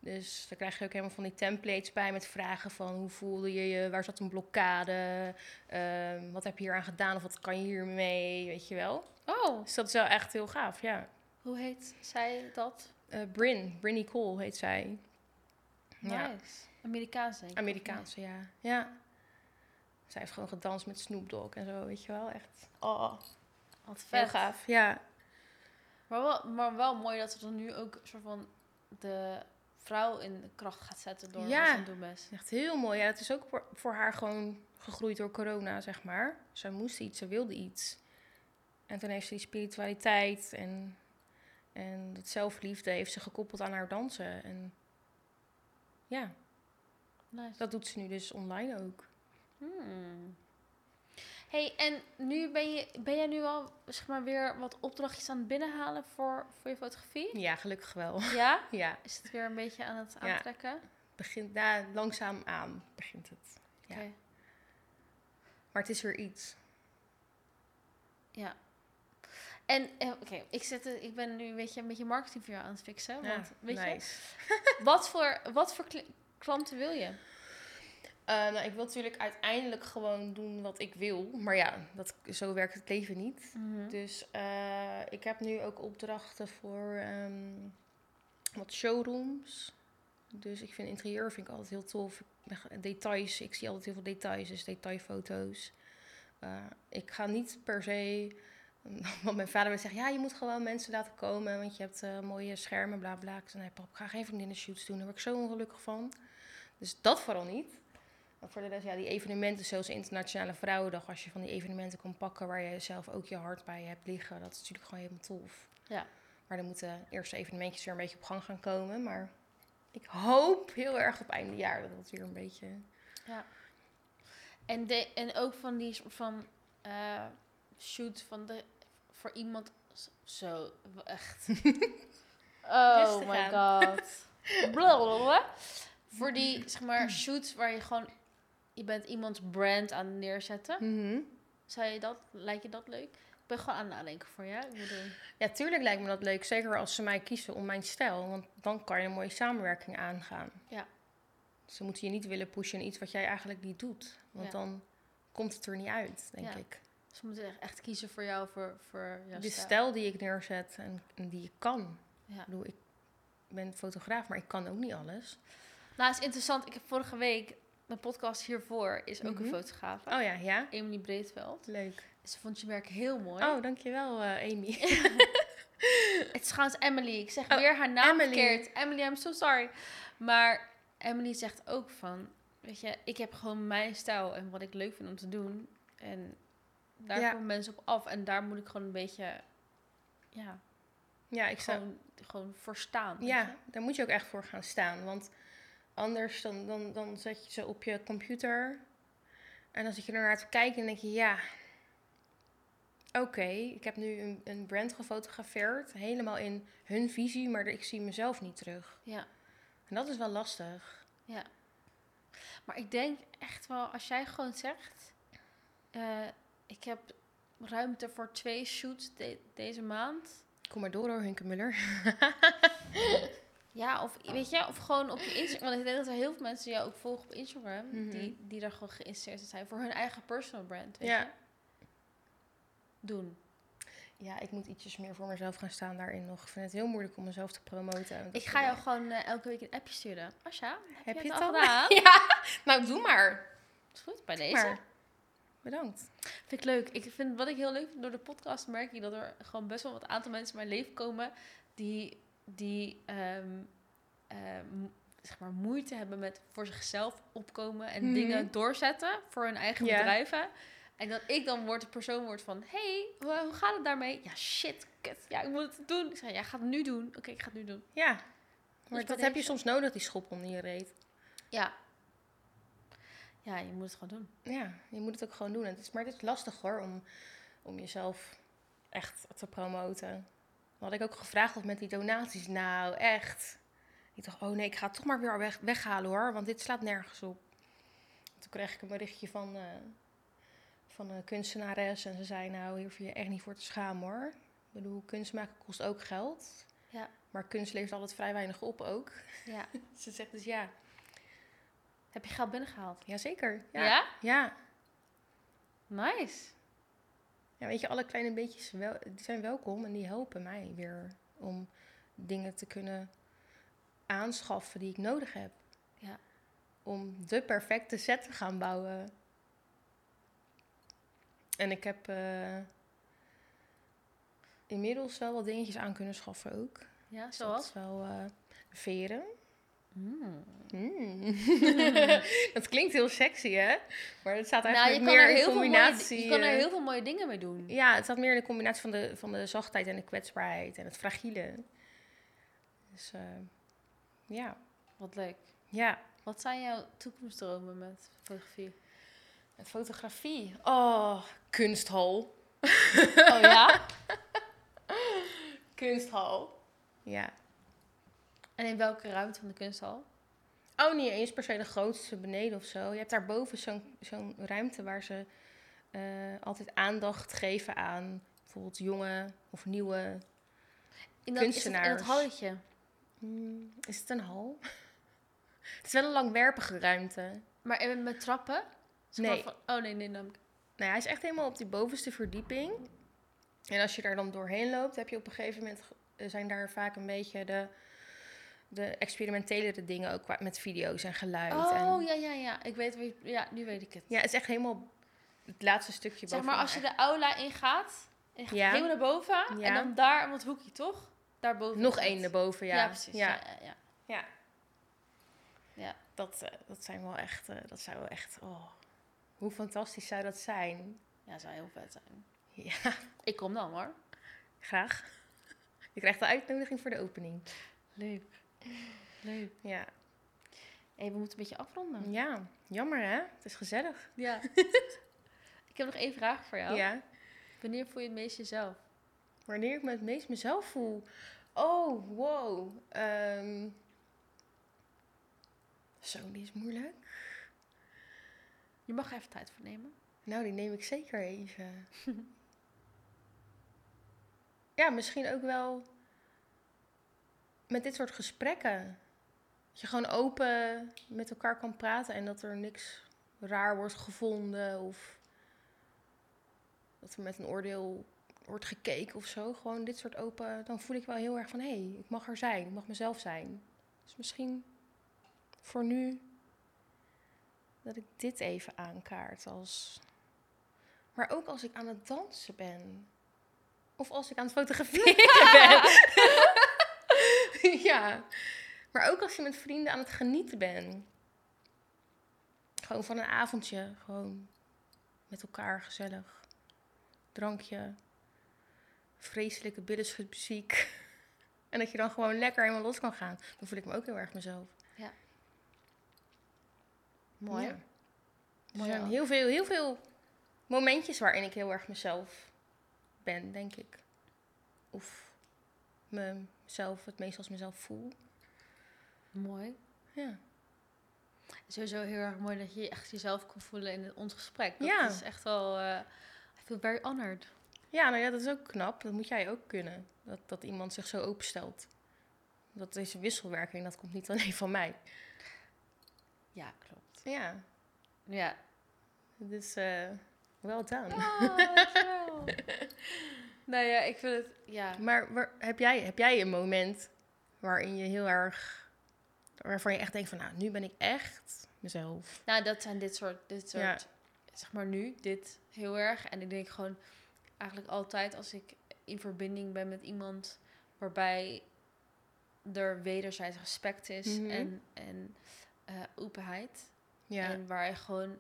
[SPEAKER 2] Dus daar krijg je ook helemaal van die templates bij met vragen van hoe voelde je je, waar zat een blokkade, Ehm, wat heb je hier aan gedaan of wat kan je hiermee, weet je wel.
[SPEAKER 1] Oh,
[SPEAKER 2] Dus dat is wel echt heel gaaf, ja.
[SPEAKER 1] hoe heet zij dat?
[SPEAKER 2] Eh Bryn, Brinny Cole heet zij. Ja.
[SPEAKER 1] Nice. Amerikaans, denk ik.
[SPEAKER 2] Amerikaanse, ja. Ja. Zij heeft gewoon gedanst met Snoop Dogg en zo, weet je wel. Echt. Oh,
[SPEAKER 1] Wat
[SPEAKER 2] heel
[SPEAKER 1] vet.
[SPEAKER 2] gaaf. Ja.
[SPEAKER 1] Maar wel, maar wel mooi dat ze dan nu ook een soort van de vrouw in de kracht gaat zetten door
[SPEAKER 2] Ja.
[SPEAKER 1] het doen is.
[SPEAKER 2] Echt heel mooi. Ja, het is ook voor, voor haar gewoon gegroeid door corona, zeg maar. Zij moest iets, ze wilde iets. En toen heeft ze die spiritualiteit en, en dat zelfliefde heeft ze gekoppeld aan haar dansen. En ja,
[SPEAKER 1] Nice.
[SPEAKER 2] dat doet ze nu dus online ook.
[SPEAKER 1] Hmm. Hey, en nu ben je, ben jij nu al zeg maar, weer wat opdrachtjes aan het binnenhalen voor, voor je fotografie?
[SPEAKER 2] Ja, gelukkig wel.
[SPEAKER 1] Ja? [LAUGHS]
[SPEAKER 2] Ja,
[SPEAKER 1] Is het weer een beetje aan het
[SPEAKER 2] Ja.
[SPEAKER 1] aantrekken?
[SPEAKER 2] begint daar langzaam aan begint het. Ja.
[SPEAKER 1] Oké.
[SPEAKER 2] Maar het is weer iets.
[SPEAKER 1] Ja. En eh, oké, ik, zit ik ben nu een beetje, een beetje marketing voor jou aan het fixen.
[SPEAKER 2] Ja,
[SPEAKER 1] Want, weet
[SPEAKER 2] nice.
[SPEAKER 1] je, wat voor, wat voor klanten wil je?
[SPEAKER 2] Eh, nou, ik wil natuurlijk uiteindelijk gewoon doen wat ik wil. Maar ja, dat, zo werkt het leven niet.
[SPEAKER 1] Mhm.
[SPEAKER 2] Dus eh, ik heb nu ook opdrachten voor ehm, wat showrooms. Dus ik vind interieur vind ik altijd heel tof. Details, ik zie altijd heel veel details, dus detailfoto's. Eh, ik ga niet per se... [LAUGHS] Want mijn vader zeggen, ja, je moet gewoon mensen laten komen, want je hebt mooie schermen, bla bla. Ik zei, nee pap, ik ga geen vriendinnenshoots doen, daar word ik zo ongelukkig van. Dus dat vooral niet. Maar voor de rest, ja, die evenementen zoals Internationale Vrouwendag, als je van die evenementen kan pakken waar je zelf ook je hart bij hebt liggen, dat is natuurlijk gewoon helemaal tof.
[SPEAKER 1] Ja.
[SPEAKER 2] Maar dan moeten eerste evenementjes weer een beetje op gang gaan komen. Maar ik hoop heel erg op einde jaar dat het weer een beetje...
[SPEAKER 1] En, de, en ook van die soort van eh, shoot van de, voor iemand zo, echt. [LAUGHS] Oh my god. [LAUGHS] Blablabla. Voor die, zeg maar, [CLEARS THROAT] shoots waar je gewoon... Je bent iemands brand aan het neerzetten.
[SPEAKER 2] Mhm.
[SPEAKER 1] Zou je dat... Lijkt je dat leuk? Ik ben gewoon aan het nadenken voor je. Ik bedoel...
[SPEAKER 2] Ja, tuurlijk lijkt me dat leuk. Zeker als ze mij kiezen om mijn stijl. Want dan kan je een mooie samenwerking aangaan.
[SPEAKER 1] Ja.
[SPEAKER 2] Ze moeten je niet willen pushen in iets wat jij eigenlijk niet doet. Want
[SPEAKER 1] Ja.
[SPEAKER 2] dan komt het er niet uit, denk
[SPEAKER 1] Ja.
[SPEAKER 2] ik.
[SPEAKER 1] Ze moeten echt- echt kiezen voor jou, voor, voor jouw
[SPEAKER 2] De
[SPEAKER 1] stijl.
[SPEAKER 2] stijl die ik neerzet en, en die ik kan.
[SPEAKER 1] Ja.
[SPEAKER 2] Ik bedoel, ik ben fotograaf, maar ik kan ook niet alles.
[SPEAKER 1] Nou, het is interessant. Ik heb vorige week... Mijn podcast hiervoor is ook een
[SPEAKER 2] Mhm.
[SPEAKER 1] fotograaf.
[SPEAKER 2] Oh ja, ja?
[SPEAKER 1] Emily Breedveld.
[SPEAKER 2] Leuk.
[SPEAKER 1] Ze vond je werk heel mooi.
[SPEAKER 2] Oh, dankjewel eh Amy. [LAUGHS]
[SPEAKER 1] Het is trouwens Emily. Ik zeg
[SPEAKER 2] Oh,
[SPEAKER 1] weer haar naam
[SPEAKER 2] Emily.
[SPEAKER 1] verkeerd. Emily, I'm so sorry. Maar Emily zegt ook van... Weet je, ik heb gewoon mijn stijl en wat ik leuk vind om te doen. En daar
[SPEAKER 2] Ja.
[SPEAKER 1] komen mensen op af. En daar moet ik gewoon een beetje... Ja,
[SPEAKER 2] ja, ik zou...
[SPEAKER 1] gewoon, voor staan.
[SPEAKER 2] Ja, daar moet je ook echt voor gaan staan. Want anders dan, dan, dan zet je ze op je computer. En dan zit je ernaar te kijken en denk je, ja... Oké, ik heb nu een, een brand gefotografeerd. Helemaal in hun visie, maar ik zie mezelf niet terug.
[SPEAKER 1] Ja,
[SPEAKER 2] En dat is wel lastig.
[SPEAKER 1] ja. Maar ik denk echt wel, als jij gewoon zegt... eh, ik heb ruimte voor twee shoots de- deze maand...
[SPEAKER 2] Kom maar door hoor, Hunke Muller. [LAUGHS]
[SPEAKER 1] Ja, of weet je, of gewoon op je Instagram. Want ik denk dat er heel veel mensen jou ook volgen op Instagram.
[SPEAKER 2] Mhm.
[SPEAKER 1] die, die daar gewoon geïnteresseerd zijn voor hun eigen personal brand. Weet
[SPEAKER 2] Ja.
[SPEAKER 1] je? Doen.
[SPEAKER 2] Ja, ik moet ietsjes meer voor mezelf gaan staan daarin nog. Ik vind het heel moeilijk om mezelf te promoten.
[SPEAKER 1] Ik ga jou gewoon eh, elke week een appje sturen. Asja, heb,
[SPEAKER 2] Heb
[SPEAKER 1] je,
[SPEAKER 2] je
[SPEAKER 1] het al gedaan? [LAUGHS]
[SPEAKER 2] Ja, nou doe maar.
[SPEAKER 1] Is goed, bij
[SPEAKER 2] Doe
[SPEAKER 1] deze.
[SPEAKER 2] maar. Bedankt.
[SPEAKER 1] Vind ik leuk. Ik vind wat ik heel leuk vind door de podcast merk ik dat er gewoon best wel wat aantal mensen in mijn leven komen die, die ehm, ehm, zeg maar moeite hebben met voor zichzelf opkomen en
[SPEAKER 2] Mhm.
[SPEAKER 1] dingen doorzetten voor hun eigen bedrijven. En dat ik dan word de persoon wordt van, hey, hoe, hoe gaat het daarmee? Ja, shit, kut. Ja, ik moet het doen. Ik zeg, ja, ga het nu doen. Oké, ik ga het nu doen.
[SPEAKER 2] Ja. Maar
[SPEAKER 1] bij
[SPEAKER 2] dat heb je soms nodig, die schop onder je reet.
[SPEAKER 1] Ja. Ja, je moet het gewoon doen.
[SPEAKER 2] Ja, je moet het ook gewoon doen. Het is, maar het is lastig hoor, om, om jezelf echt te promoten. Wat ik ook gevraagd had met die donaties. Nou, echt. Ik dacht, oh nee, ik ga het toch maar weer weg, weghalen hoor, want dit slaat nergens op. Toen kreeg ik een berichtje van, eh, van een kunstenares en ze zei, nou, hier hoef je je echt niet voor te schamen hoor. Ik bedoel, kunst maken kost ook geld.
[SPEAKER 1] Ja.
[SPEAKER 2] Maar kunst levert altijd vrij weinig op ook.
[SPEAKER 1] Ja. [LAUGHS]
[SPEAKER 2] Ze zegt dus ja,
[SPEAKER 1] Heb je geld binnengehaald?
[SPEAKER 2] jazeker.
[SPEAKER 1] Ja?
[SPEAKER 2] Ja. ja.
[SPEAKER 1] Nice.
[SPEAKER 2] Ja, weet je, alle kleine beetjes wel, die zijn welkom en die helpen mij weer om dingen te kunnen aanschaffen die ik nodig heb.
[SPEAKER 1] Ja.
[SPEAKER 2] Om de perfecte set te gaan bouwen. En ik heb eh, inmiddels wel wat dingetjes aan kunnen schaffen ook.
[SPEAKER 1] Ja,
[SPEAKER 2] Dus
[SPEAKER 1] zoals?
[SPEAKER 2] Dat wel eh, veren.
[SPEAKER 1] Mm.
[SPEAKER 2] Mm. [LAUGHS] dat klinkt heel sexy, hè? Maar het staat
[SPEAKER 1] Nou,
[SPEAKER 2] eigenlijk meer
[SPEAKER 1] er
[SPEAKER 2] in
[SPEAKER 1] mooie,
[SPEAKER 2] combinatie...
[SPEAKER 1] je kan er heel veel mooie dingen mee doen.
[SPEAKER 2] ja, het staat meer in de combinatie van de, van de zachtheid en de kwetsbaarheid en het fragiele. Dus eh, ja.
[SPEAKER 1] Wat leuk.
[SPEAKER 2] ja,
[SPEAKER 1] Wat zijn jouw toekomstdromen met fotografie?
[SPEAKER 2] met fotografie. Oh, kunsthal. [LAUGHS]
[SPEAKER 1] Oh ja? [LAUGHS]
[SPEAKER 2] Kunsthal. Ja.
[SPEAKER 1] En in welke ruimte van de kunsthal?
[SPEAKER 2] Oh, niet eens per se de grootste beneden of zo. Je hebt daarboven zo'n zo'n ruimte waar ze eh, altijd aandacht geven aan bijvoorbeeld jonge of nieuwe...
[SPEAKER 1] In dat, is het in
[SPEAKER 2] Kunstenaars.
[SPEAKER 1] het halletje?
[SPEAKER 2] Hmm, is het een hal? [LAUGHS] het is wel een langwerpige ruimte.
[SPEAKER 1] Maar in- met trappen?
[SPEAKER 2] Nee.
[SPEAKER 1] van- oh nee, nee, dan...
[SPEAKER 2] Nou, hij is echt helemaal op die bovenste verdieping. En als je daar dan doorheen loopt, heb je op een gegeven moment zijn daar vaak een beetje de, de experimentelere dingen ook qua- met video's en geluid.
[SPEAKER 1] Oh,
[SPEAKER 2] en,
[SPEAKER 1] ja, ja, ja. Ik weet, ja, nu weet ik het.
[SPEAKER 2] ja, het is echt helemaal het laatste stukje
[SPEAKER 1] zeg
[SPEAKER 2] boven.
[SPEAKER 1] maar, als je de aula ingaat, en gaat
[SPEAKER 2] Ja.
[SPEAKER 1] helemaal naar boven, en dan daar, want hoekje toch? Daarboven.
[SPEAKER 2] Nog
[SPEAKER 1] het.
[SPEAKER 2] één erboven, ja.
[SPEAKER 1] Ja, precies. Ja.
[SPEAKER 2] Ja,
[SPEAKER 1] Ja, ja,
[SPEAKER 2] ja.
[SPEAKER 1] Ja.
[SPEAKER 2] Dat, eh, dat zijn wel echt, eh, dat zou wel echt, oh, hoe fantastisch zou dat zijn?
[SPEAKER 1] Ja, zou heel vet zijn.
[SPEAKER 2] Ja, [LAUGHS]
[SPEAKER 1] Ik kom dan hoor.
[SPEAKER 2] graag. [LAUGHS] Je krijgt de uitnodiging voor de opening.
[SPEAKER 1] Leuk. Leuk.
[SPEAKER 2] Ja,
[SPEAKER 1] Hé, we moeten een beetje afronden.
[SPEAKER 2] ja. jammer hè? Het is gezellig.
[SPEAKER 1] Ja. [LAUGHS] ik heb nog één vraag voor jou.
[SPEAKER 2] Ja.
[SPEAKER 1] Wanneer voel je het meest jezelf?
[SPEAKER 2] Wanneer ik me het meest mezelf voel. Oh, wow. Ehm, zo, die is moeilijk.
[SPEAKER 1] Je mag er even tijd voor nemen.
[SPEAKER 2] Nou, die neem ik zeker even. [LAUGHS] ja, misschien ook wel met dit soort gesprekken. Dat je gewoon open met elkaar kan praten en dat er niks raar wordt gevonden of dat er met een oordeel wordt gekeken of zo. Gewoon dit soort open, dan voel ik wel heel erg van hé, hey, ik mag er zijn, ik mag mezelf zijn. Dus misschien voor nu dat ik dit even aankaart als. Maar ook als ik aan het dansen ben. Of als ik aan het fotograferen [LAUGHS] ben. [LAUGHS] ja. Maar ook als je met vrienden aan het genieten bent. Gewoon van een avondje. Gewoon met elkaar gezellig. Drankje. Vreselijke billenschutmuziek. [LAUGHS] En dat je dan gewoon lekker helemaal los kan gaan. Dan voel ik me ook heel erg mezelf.
[SPEAKER 1] Mooi.
[SPEAKER 2] Ja. Er zijn heel veel, heel veel momentjes waarin ik heel erg mezelf ben, denk ik. Of mezelf het meest als mezelf voel.
[SPEAKER 1] Mooi.
[SPEAKER 2] Ja.
[SPEAKER 1] Sowieso heel erg mooi dat je echt jezelf kon voelen in ons gesprek. Dat
[SPEAKER 2] Ja.
[SPEAKER 1] is echt wel... eh I feel very honored.
[SPEAKER 2] Ja, nou ja, dat is ook knap. Dat moet jij ook kunnen. Dat, dat iemand zich zo openstelt. Dat is een wisselwerking, dat komt niet alleen van mij.
[SPEAKER 1] Ja, klopt.
[SPEAKER 2] Ja,
[SPEAKER 1] Ja.
[SPEAKER 2] dus eh well done.
[SPEAKER 1] Oh. [LAUGHS] nou ja, ik vind het... Ja.
[SPEAKER 2] Maar waar, heb, jij, heb jij een moment waarin je heel erg... Waarvan je echt denkt van, nou, nu ben ik echt mezelf.
[SPEAKER 1] Nou, dat zijn dit soort, dit soort,
[SPEAKER 2] Ja.
[SPEAKER 1] zeg maar nu, dit heel erg. En ik denk gewoon eigenlijk altijd als ik in verbinding ben met iemand waarbij er wederzijds respect is
[SPEAKER 2] Mhm.
[SPEAKER 1] en, en eh, openheid.
[SPEAKER 2] Ja,
[SPEAKER 1] En waar je gewoon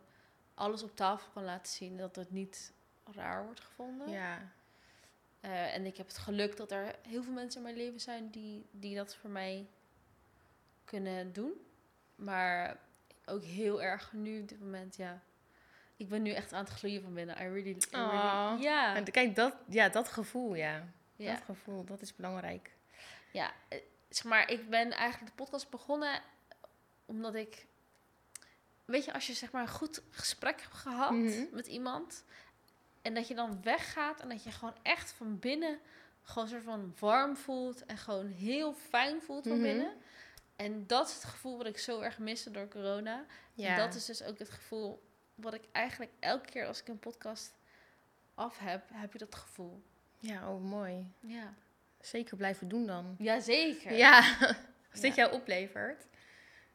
[SPEAKER 1] alles op tafel kan laten zien dat het niet raar wordt gevonden.
[SPEAKER 2] ja.
[SPEAKER 1] Eh, en ik heb het geluk dat er heel veel mensen in mijn leven zijn die, die dat voor mij kunnen doen. Maar ook heel erg nu op dit moment, ja. Ik ben nu echt aan het gloeien van binnen. I really, I really- ja.
[SPEAKER 2] En kijk, dat, ja, dat gevoel, ja.
[SPEAKER 1] ja.
[SPEAKER 2] Dat gevoel, dat is belangrijk.
[SPEAKER 1] Ja, eh, zeg maar, ik ben eigenlijk de podcast begonnen omdat ik... Weet je, als je zeg maar een goed gesprek hebt gehad
[SPEAKER 2] Mhm.
[SPEAKER 1] met iemand... en dat je dan weggaat en dat je gewoon echt van binnen... gewoon soort van warm voelt en gewoon heel fijn voelt van
[SPEAKER 2] Mhm.
[SPEAKER 1] binnen. En dat is het gevoel wat ik zo erg miste door corona.
[SPEAKER 2] Ja.
[SPEAKER 1] En dat is dus ook het gevoel wat ik eigenlijk elke keer als ik een podcast af heb... heb je dat gevoel.
[SPEAKER 2] Ja, oh, mooi.
[SPEAKER 1] Ja,
[SPEAKER 2] Zeker blijven doen dan.
[SPEAKER 1] Jazeker.
[SPEAKER 2] Ja, [LAUGHS] als dit
[SPEAKER 1] Ja.
[SPEAKER 2] jou oplevert.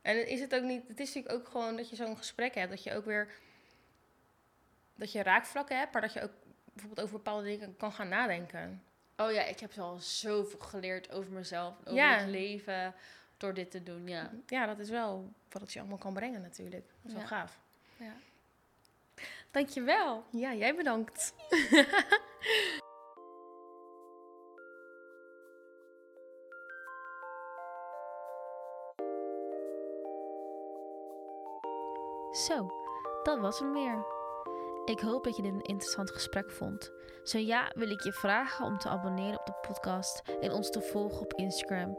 [SPEAKER 2] En is het ook niet... Het is natuurlijk ook gewoon dat je zo'n gesprek hebt. Dat je ook weer... Dat je raakvlakken hebt, maar dat je ook bijvoorbeeld over bepaalde dingen kan gaan nadenken.
[SPEAKER 1] Oh ja, ik heb al zoveel geleerd over mezelf, over
[SPEAKER 2] Ja.
[SPEAKER 1] het leven, door dit te doen, ja.
[SPEAKER 2] Ja, dat is wel wat het je allemaal kan brengen natuurlijk. Dat is wel gaaf.
[SPEAKER 1] ja. Dankjewel.
[SPEAKER 2] Ja, jij bedankt. [LAUGHS]
[SPEAKER 1] Zo, dat was hem weer. Ik hoop dat je dit een interessant gesprek vond. Zo ja, wil ik je vragen om te abonneren op de podcast en ons te volgen op Instagram,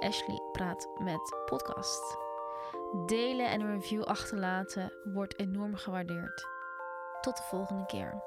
[SPEAKER 1] Ashley Praat met Podcast. Delen en een review achterlaten wordt enorm gewaardeerd. Tot de volgende keer.